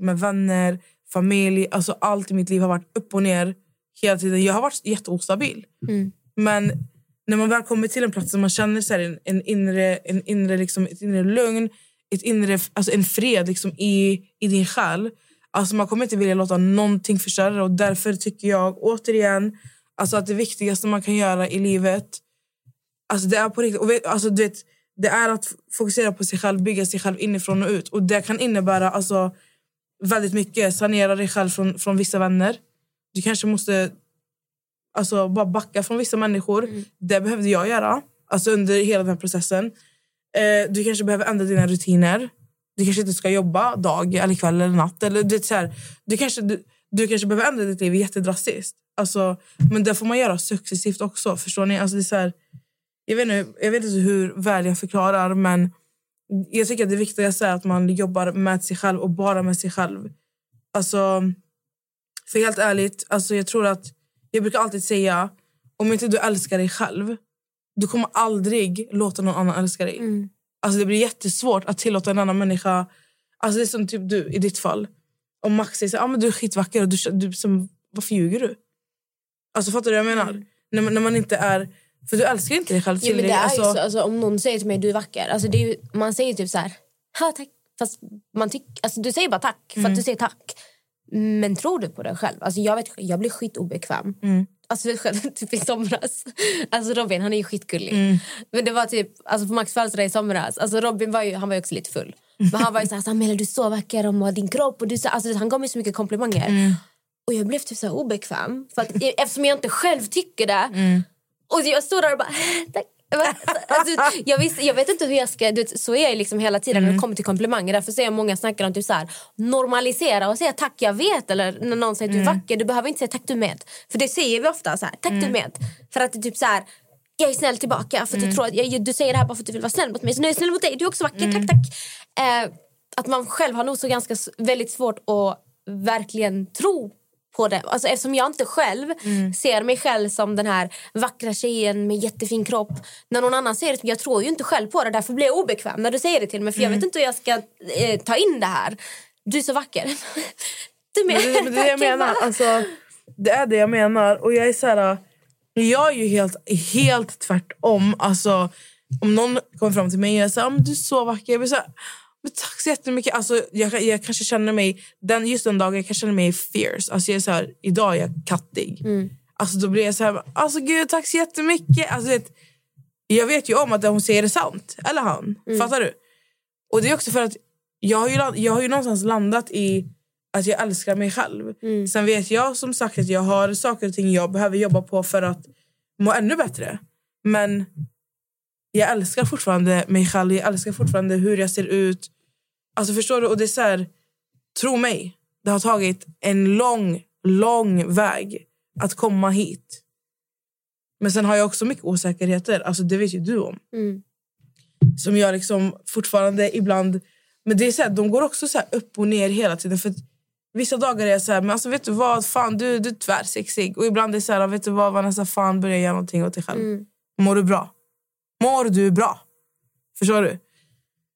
Med vänner, familj. Alltså allt i mitt liv har varit upp och ner hela tiden. Jag har varit jätteostabil. Men när man väl kommer till en plats där man känner så en, en inre, en inre, liksom, ett inre lugn, ett inre, alltså en fred liksom, i, i din själ. Alltså man kommer inte vilja låta någonting förstöra det. och Därför tycker jag återigen alltså att det viktigaste man kan göra i livet alltså det är på riktigt, och vet, alltså du vet, det är att fokusera på sig själv, bygga sig själv inifrån och ut. Och Det kan innebära alltså, väldigt mycket. Sanera dig själv från, från vissa vänner. Du kanske måste alltså, bara backa från vissa människor. Det behövde jag göra alltså, under hela den här processen. Eh, du kanske behöver ändra dina rutiner. Du kanske inte ska jobba dag, eller kväll eller natt. Eller, det så här, du, kanske, du, du kanske behöver ändra ditt liv jättedrastiskt. Alltså, men det får man göra successivt också. Förstår ni? Alltså, det är så här, jag, vet inte, jag vet inte hur väl jag förklarar, men jag tycker att det viktigaste är att man jobbar med sig själv och bara med sig själv. Alltså, för helt ärligt, alltså jag tror att jag brukar alltid säga om inte du älskar dig själv, du kommer aldrig låta någon annan älska dig. Alltså det blir jättesvårt att tillåta en annan människa... Alltså det är som typ du i ditt fall. Om Max säger så, ah, men du är skitvacker och du, du som, varför ljuger du? Alltså fattar du vad jag menar? När, man- när man inte är... För du älskar inte dig själv Ja, men det ju alltså, så, alltså, om någon säger till mig du är vacker, alltså, det är ju, man säger typ så här, ha tack. Fast man tyck, alltså, du säger bara tack för Mm. att du säger tack. Men tror du på det själv? Alltså, jag, vet, jag blir skitobekväm. Mm. Alltså, vet själv, typ i somras. Alltså Robin han är ju skitgullig. Mm. Men det var typ alltså, på Max födelsedag i somras. Alltså, Robin var ju, han var ju också lite full. Men han var ju så här, Samela du är så vacker och din kropp. Och du, så, alltså, han gav mig så mycket komplimanger. Mm. Och jag blev typ så obekväm. För att, eftersom jag inte själv tycker det. Mm. Och jag står där och bara... Tack. Alltså, jag, visste, jag vet inte hur jag ska... Du vet, så är jag liksom hela tiden när det kommer till komplimanger. Därför ser jag många snackar om typ så här, normalisera och säga tack jag vet. Eller när någon säger att du är vacker, du behöver inte säga tack du med. För det säger vi ofta. Så här, tack du med. För att det typ så här... Jag är snäll tillbaka för att jag tror att jag, du säger det här bara för att du vill vara snäll mot mig. Så nu är jag snäll mot dig. Du är också vacker. Tack, tack. Eh, att man själv har nog så ganska väldigt svårt att verkligen tro på det. Alltså, eftersom jag inte själv ser mig själv som den här vackra tjejen med jättefin kropp. När någon annan säger det, jag tror ju inte själv på det. Därför blir jag obekväm när du säger det till mig. För jag vet inte hur jag ska eh, ta in det här. Du är så vacker. Du. Men det, det är det jag menar. Alltså, det är det jag menar. Och jag är så här... Jag är ju helt, helt tvärtom. Alltså, om någon kommer fram till mig och säger att du är så vacker. Jag blir så här, men tack så jättemycket. Alltså, jag, jag kanske känner mig... Den, just den dagen jag kanske känner mig fierce. Alltså, jag är så här, idag är jag kattig. Alltså, då blir jag så här... Alltså, gud, tack så jättemycket. Alltså, vet, jag vet ju om att det hon säger är sant. Eller han. Fattar du? Och det är också för att jag har ju, jag har ju någonstans landat i att jag älskar mig själv. Sen vet jag som sagt att jag har saker och ting jag behöver jobba på för att må ännu bättre. Men jag älskar fortfarande mig själv. Jag älskar fortfarande hur jag ser ut. Alltså förstår du? Och det är så här, tro mig, det har tagit en lång, lång väg att komma hit. Men sen har jag också mycket osäkerheter. Alltså det vet ju du om. Mm. Som jag liksom fortfarande ibland... Men det är så här, de går också så upp och ner hela tiden. För Vissa dagar är jag så här, men alltså vet du vad, fan du, du är tvärsexig. Och ibland är det så här, vet du vad Vanessa, fan börja göra någonting åt dig själv. Mm. Mår du bra? Mår du bra? Förstår du?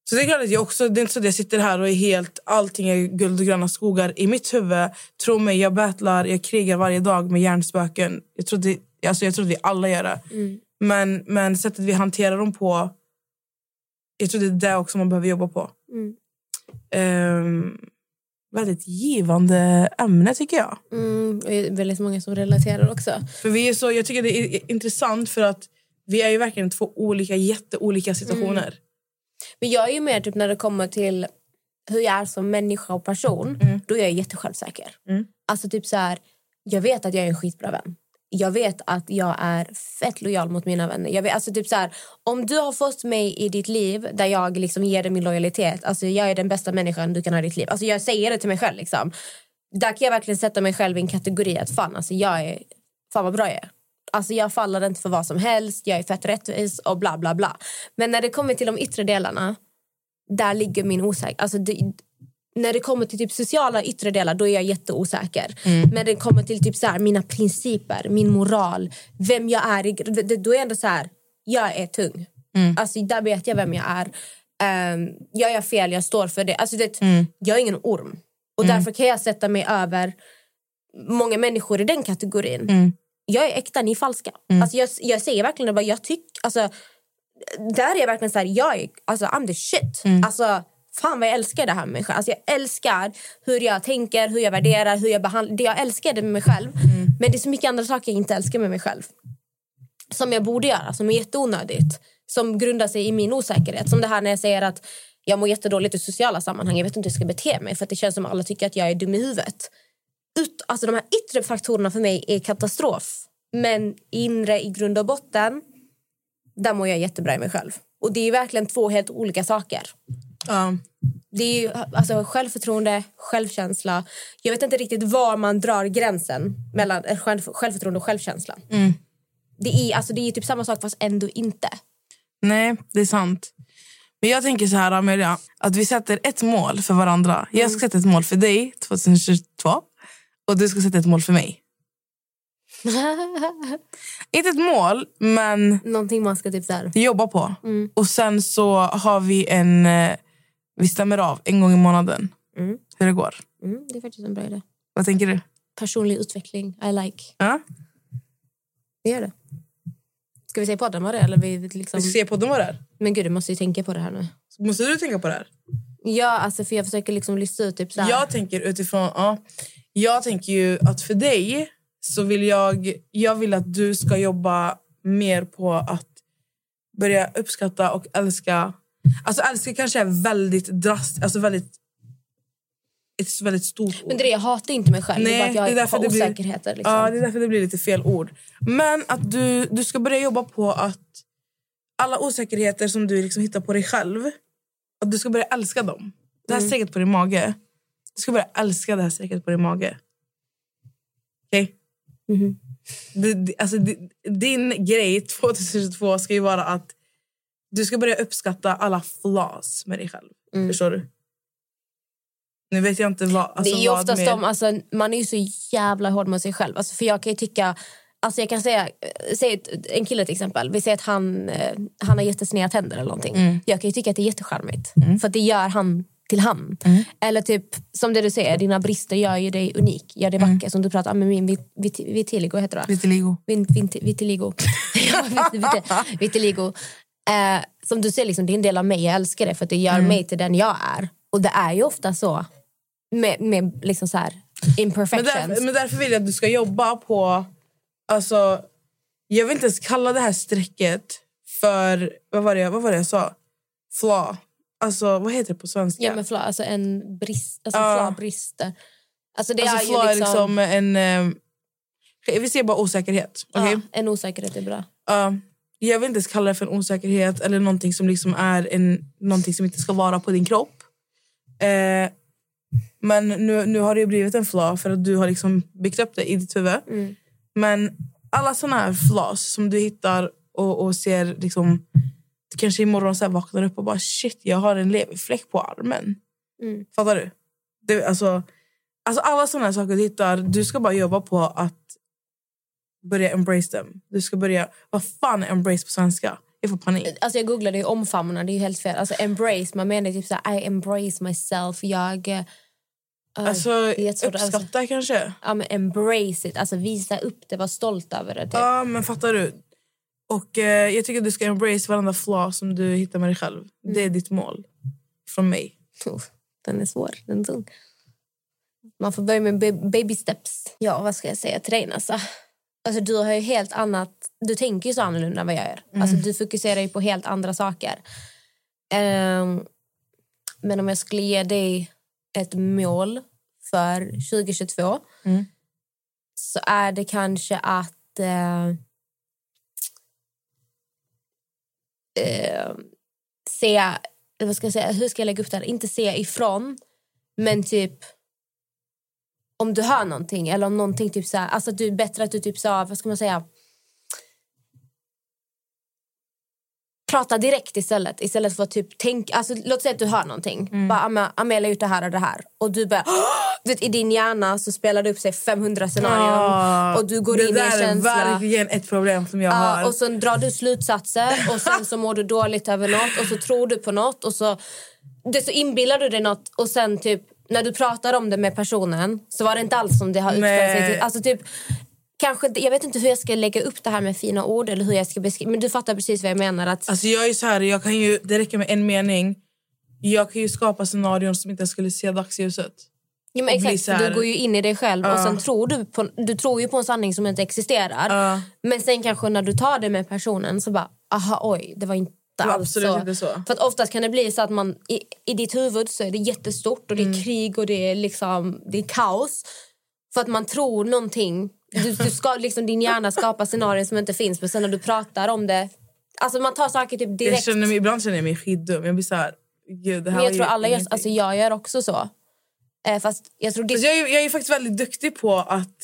Så det är klart att jag också, det är inte så att jag sitter här och är helt, allting är guld och gröna skogar. I mitt huvud, tro mig, jag battlar, jag krigar varje dag med hjärnspöken. Jag tror, det, alltså jag tror att vi alla gör det. Mm. Men, men sättet vi hanterar dem på, jag tror det är det också man behöver jobba på. Mm. Ehm, väldigt givande ämne tycker jag. Mm, och det är väldigt många som relaterar också. För vi är så, jag tycker det är intressant för att vi är ju verkligen två olika, jätteolika situationer. Men jag är ju mer typ när det kommer till hur jag är som människa och person. Då är jag jättesjälvsäker. Mm. Alltså typ så här, jag vet att jag är en skitbra vän. Jag vet att jag är fett lojal mot mina vänner. Jag vet, alltså typ så här, om du har fått mig i ditt liv där jag liksom ger dig min lojalitet. Alltså jag är den bästa människan du kan ha i ditt liv. Alltså jag säger det till mig själv. Liksom. Där kan jag verkligen sätta mig själv i en kategori att fan, alltså jag är, fan vad bra jag är. Alltså jag faller inte för vad som helst, jag är fett rättvis och bla bla bla. Men när det kommer till de yttre delarna, där ligger min osäkerhet. Alltså det, när det kommer till typ sociala yttre delar, då är jag jätteosäker. Men när det kommer till typ så här, mina principer, min moral, vem jag är, då är jag ändå så här, jag är tung. Alltså där vet jag vem jag är. Um, jag gör fel, jag står för det. Alltså det Jag är ingen orm. Och därför kan jag sätta mig över många människor i den kategorin. Jag är äkta, ni är falska. Alltså jag, jag säger verkligen det, bara, jag tycker... Alltså, där är jag verkligen så här, jag är, alltså I'm the shit. Alltså, fan vad jag älskar det här med mig själv. Alltså, jag älskar hur jag tänker, hur jag värderar, hur jag behandlar. Det jag älskar det med mig själv. Men det är så mycket andra saker jag inte älskar med mig själv. Som jag borde göra, som är jätteonödigt. Som grundar sig i min osäkerhet. Som det här när jag säger att jag mår jättedåligt i sociala sammanhang. Jag vet inte hur jag ska bete mig för det känns som att alla tycker att jag är dum i huvudet. Ut, alltså de här yttre faktorerna för mig är katastrof. Men inre i grund och botten, där mår jag jättebra i mig själv. Och det är verkligen två helt olika saker. Ja. Det är ju alltså, självförtroende, självkänsla. Jag vet inte riktigt var man drar gränsen mellan eh, själv, självförtroende och självkänsla. Det är, alltså, det är typ samma sak fast ändå inte. Nej, det är sant. Men jag tänker så här, Amelia, att vi sätter ett mål för varandra. Jag ska sätta ett mål för dig 2022 och du ska sätta ett mål för mig. Inte ett mål, men Någonting man ska typ där. jobba på. Mm. Och sen så har vi en... eh, Vi stämmer av en gång i månaden Mm. hur det går. Mm, det är faktiskt en bra idé. Vad tänker du? Personlig utveckling, I like. Ja? Vi gör det. Ska vi säga podden vad det är? Eller vi liksom... Vi ska se på dem vad det är. Men gud, du måste ju tänka på det här nu. Måste du tänka på det här? Ja, alltså för jag försöker liksom lista ut typ så här. Jag tänker utifrån... Ja, jag tänker ju att för dig så vill jag... Jag vill att du ska jobba mer på att börja uppskatta och älska... Alltså älska kanske är väldigt drastiskt. Alltså väldigt... Ett väldigt stort ord. Men det är jag hatar inte mig själv. det är bara att jag har det blir- osäkerheter. Liksom. Ja, det är därför det blir lite fel ord. Men att du, du ska börja jobba på att alla osäkerheter som du liksom hittar på dig själv, att du ska börja älska dem. Det här Mm. strecket på din mage, du ska börja älska det här strecket på din mage. Okej? Mhm. Det- det- Alltså, di- din grej 2022 ska ju vara att du ska börja uppskatta alla flaws med dig själv. Mm. Förstår du? Nu vet jag inte vad... Alltså, det är oftast mer- de, alltså, man är ju så jävla hård mot sig själv. Alltså, för jag kan ju tycka, alltså jag kan säga, säg en kille till exempel, vi säger att han, eh, han har jättesneda tänder eller någonting. Mm. Jag kan ju tycka att det är jättecharmigt. För att det gör han till han. Mm. Eller typ, som det du säger, dina brister gör ju dig unik, gör dig vacker. Som du pratar om med min vit, vit, vitiligo, heter det? Vitiligo. Vin, vitiligo. Ja, vit, vit, vitiligo. Eh, som du säger, liksom, det är en del av mig. Jag älskar det för att det gör Mm. mig till den jag är. Och det är ju ofta så med, med liksom så här Men imperfections. därför, men därför vill jag att du ska jobba på... Alltså, jag vill inte ens kalla det här strecket för... Vad var det, vad var det jag sa? Flaw. Alltså, vad heter det på svenska? ja, men fla, alltså en brist, alltså Ja. fla, brister. Alltså det alltså, är flaw ju liksom, är liksom en... Eh, vi ser bara osäkerhet. okej? ja, en osäkerhet är bra. Ja, jag vill inte ens kalla det för en osäkerhet eller någonting som liksom är en, någonting som inte ska vara på din kropp. Eh, men nu, nu har det blivit en flaw för att du har liksom byggt upp det i ditt huvud. Mm. Men alla såna här flaws som du hittar och, och ser liksom... Du kanske imorgon så här vaknar upp och bara shit, jag har en leverfläck på armen. Mm. Fattar du? Det, alltså, alltså alla här saker du hittar, du ska bara jobba på att börja embrace dem. Du ska börja... Vad fan är embrace på svenska? Jag får panik. Alltså jag googlade ju omfamna, det är ju helt fel. Alltså embrace, man menar typ så här, I embrace myself. Jag... eh, Alltså, jättesvårt, alltså. uppskatta kanske. Ja, men embrace it, alltså visa upp det, var stolt över det. Typ. Ja, men fattar du? Och eh, Jag tycker att du ska embrace varenda flaw som du hittar med dig själv. Det är ditt mål. Från mig. Oh, den är svår, den är tung. Man får börja med ba- baby steps. Ja, vad ska jag säga till dig Nassa? Alltså, du har ju helt annat... Du tänker ju så annorlunda än vad jag gör. Mm. Alltså, du fokuserar ju på helt andra saker. Ehm, men om jag skulle ge dig ett mål för 2022 Mm. så är det kanske att... Eh, eh, se... Vad ska jag säga? Hur ska jag lägga upp det här? Inte se ifrån, men typ om du hör någonting eller om någonting typ så här, alltså du är bättre att du typ sa, vad ska man säga? Prata direkt istället istället för att typ tänka, alltså låt säga att du hör någonting. Mm. Bara Am- Amelia gjort det här och det här och du bara vet, i din hjärna så spelar det upp sig 500 scenarion Ah, och du går det in i där en är känsla. verkligen ett problem som jag Ja, har. och sen drar du slutsatser och sen så mår du dåligt över något och så tror du på något och så, det så inbillar du dig något och sen typ när du pratar om det med personen så var det inte alls som det har utspelat sig. Alltså typ, kanske, jag vet inte hur jag ska lägga upp det här med fina ord eller hur jag ska beskriva men du fattar precis vad jag menar. Att, Alltså jag är så här, jag kan ju, det räcker med en mening. Jag kan ju skapa scenarion som inte skulle se dagsljuset. ja, men och exakt, här- du går ju in i dig själv och Ja. sen tror du på, du tror ju på en sanning som inte existerar. Men sen kanske när du tar det med personen så bara, aha oj, det var inte absolut så. inte så. För att oftast kan det bli så att man i, i ditt huvud så är det jättestort och det är Mm. krig och det är liksom det är kaos. För att man tror någonting. Du, du ska, liksom, din hjärna skapar scenarier som inte finns men sen när du pratar om det Alltså man tar saker typ Jag direkt. känner mig, ibland känner jag mig skitdum. Jag blir så här, gud det här Men jag tror alla gör, alltså jag gör också så. Eh, fast jag tror det, Alltså jag, är, jag är faktiskt väldigt duktig på att...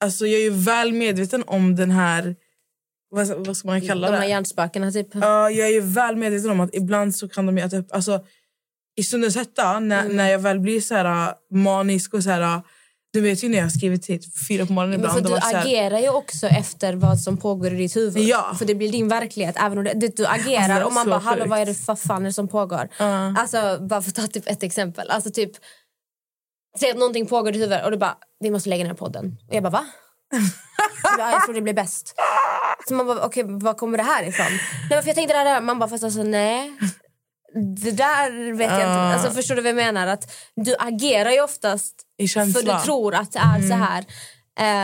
Alltså jag är väl medveten om den här... Vad, vad ska man kalla de det? här hjärnspökena typ. Ja, jag är väl medveten om att ibland så kan de äta upp... Alltså, I stundens hetta, när, Mm. när jag väl blir så här manisk och så här... Du vet ju när jag har skrivit till fyra på morgonen Men ibland. för och du här, agerar ju också efter vad som pågår i ditt huvud. Ja. För det blir din verklighet. Även om det, du Alltså, agerar är och man bara hallå vad är det för fan är som pågår? Alltså bara för att ta typ ett exempel. Alltså typ Säg att någonting pågår i ditt huvud och du bara vi måste lägga ner podden. Och jag bara va? ja, jag tror det blir bäst. Så man bara okej var kommer det här ifrån? Nej men för jag tänkte det här. Man bara fast alltså nej. Det där vet jag inte. Ah. Alltså, förstår du vad jag menar? Att du agerar ju oftast I känsla. för du tror att det är så Mm. här.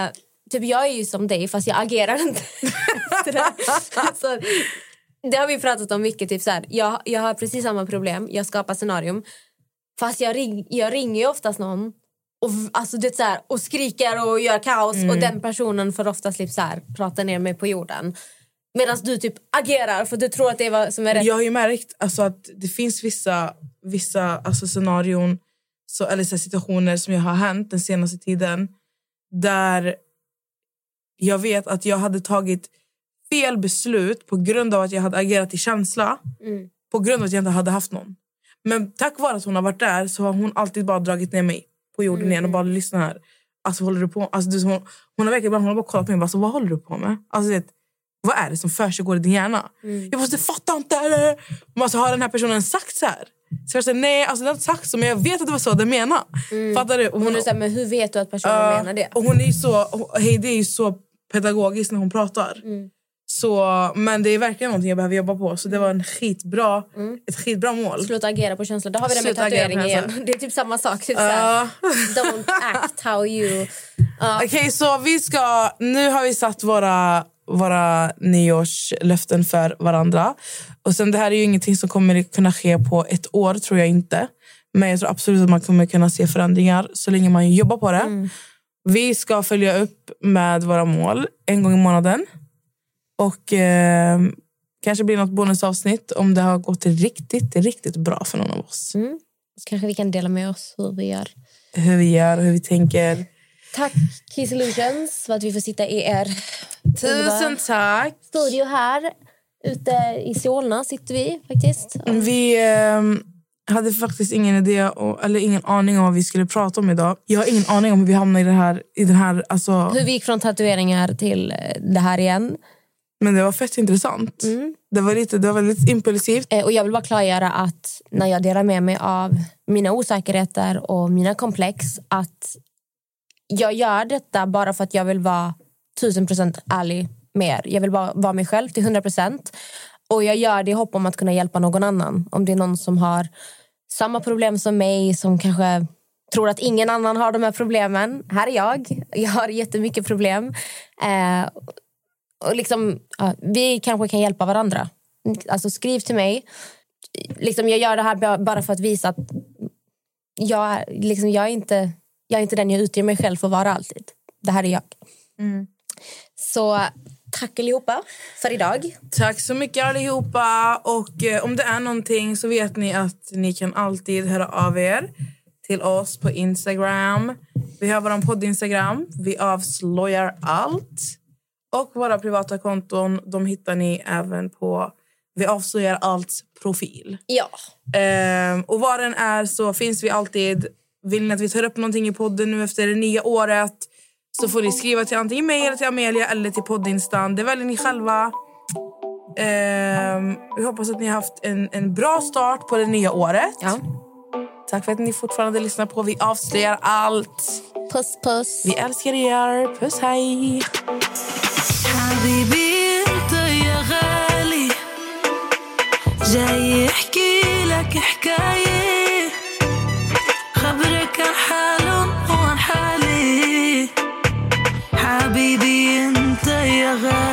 Eh, typ jag är ju som dig fast jag agerar inte det. Alltså, det har vi pratat om mycket. Typ så här, jag, jag har precis samma problem. Jag skapar scenarium. Fast jag, ring, jag ringer ju oftast någon och, alltså, det är så här, och skriker och gör kaos Mm. och den personen får oftast typ så här, prata ner mig på jorden. Medan du typ agerar för du tror att det är vad som är rätt. Jag har ju märkt alltså, att det finns vissa, vissa alltså, scenarion så, eller så situationer som jag har hänt den senaste tiden där jag vet att jag hade tagit fel beslut på grund av att jag hade agerat i känsla Mm. på grund av att jag inte hade haft någon. Men tack vare att hon har varit där så har hon alltid bara dragit ner mig på jorden igen och bara lyssna här. Alltså håller du på? Alltså, du, hon, hon har verkligen hon har bara kollat på mig och bara, så, vad håller du på med? Alltså, vet, vad är det som försiggår i din hjärna? Jag måste fatta inte. Eller? Alltså, har den här personen sagt så här? Så jag säger, nej, alltså, det har inte sagt så, men jag vet att det var så den menade. Fattar du? Och Hon är så här, men hur vet du att personen Ja, menar det? Och hon är så, Heidi är ju så pedagogisk när hon pratar. Mm. Så, men det är verkligen någonting jag behöver jobba på. Så det var en skitbra, ett skitbra mål. Sluta agera på känslor. Då har vi det med tatueringen igen. Det är typ samma sak. Typ Ja. såhär, don't act how you... Ja. Okej, så vi ska... Nu har vi satt våra, våra nyårslöften för varandra. Och sen Det här är ju ingenting som kommer kunna ske på ett år, tror jag inte. Men jag tror absolut att man kommer kunna se förändringar så länge man jobbar på det. Vi ska följa upp med våra mål en gång i månaden. Och eh, kanske blir något bonusavsnitt om det har gått riktigt, riktigt bra för någon av oss. Mm. Så kanske vi kan dela med oss hur vi gör. Hur vi gör och hur vi tänker. Tack Kiss Illusions för att vi får sitta i er Tusen tack! studio här. Ute i Solna sitter vi faktiskt. Vi eh, hade faktiskt ingen idé och, eller ingen aning om vad vi skulle prata om idag. Jag har ingen aning om hur vi hamnade i, det här, i den här... Alltså, Hur vi gick från tatueringar till eh, det här igen. men det var fett intressant. Det, var lite, det var väldigt impulsivt. Eh, Och jag vill bara klargöra att när jag delar med mig av mina osäkerheter och mina komplex att jag gör detta bara för att jag vill vara tusen procent ärlig med er. Jag vill bara vara mig själv till hundra procent. Och jag gör det i hopp om att kunna hjälpa någon annan. Om det är någon som har samma problem som mig, som kanske tror att ingen annan har de här problemen. Här är jag. Jag har jättemycket problem. Eh, och liksom, ja, vi kanske kan hjälpa varandra. Alltså skriv till mig. Liksom, jag gör det här bara för att visa att jag, liksom, jag, är inte, jag är inte den jag utger mig själv för att vara alltid. Det här är jag. Så tack allihopa för idag. Tack så mycket allihopa. Och eh, om det är någonting så vet ni att ni kan alltid höra av er till oss på Instagram. Vi har vår podd Instagram. Vi avslöjar allt. Och våra privata konton de hittar ni även på Vi avslöjar allt profil. Ja. Ehm, och var den är så finns vi alltid. Vill ni att vi tar upp någonting i podden nu efter det nya året så får ni skriva till antingen mig eller till Amelia eller till poddinstan. Det väljer ni själva. Ehm, vi hoppas att ni har haft en, en bra start på det nya året. Tack för att ni fortfarande lyssnar på Vi avslöjar allt. Puss, puss. Vi älskar er. Puss, hej. حبيبي انت يا غالي جاي يحكي لك حكاية حبيبي انت يا غالي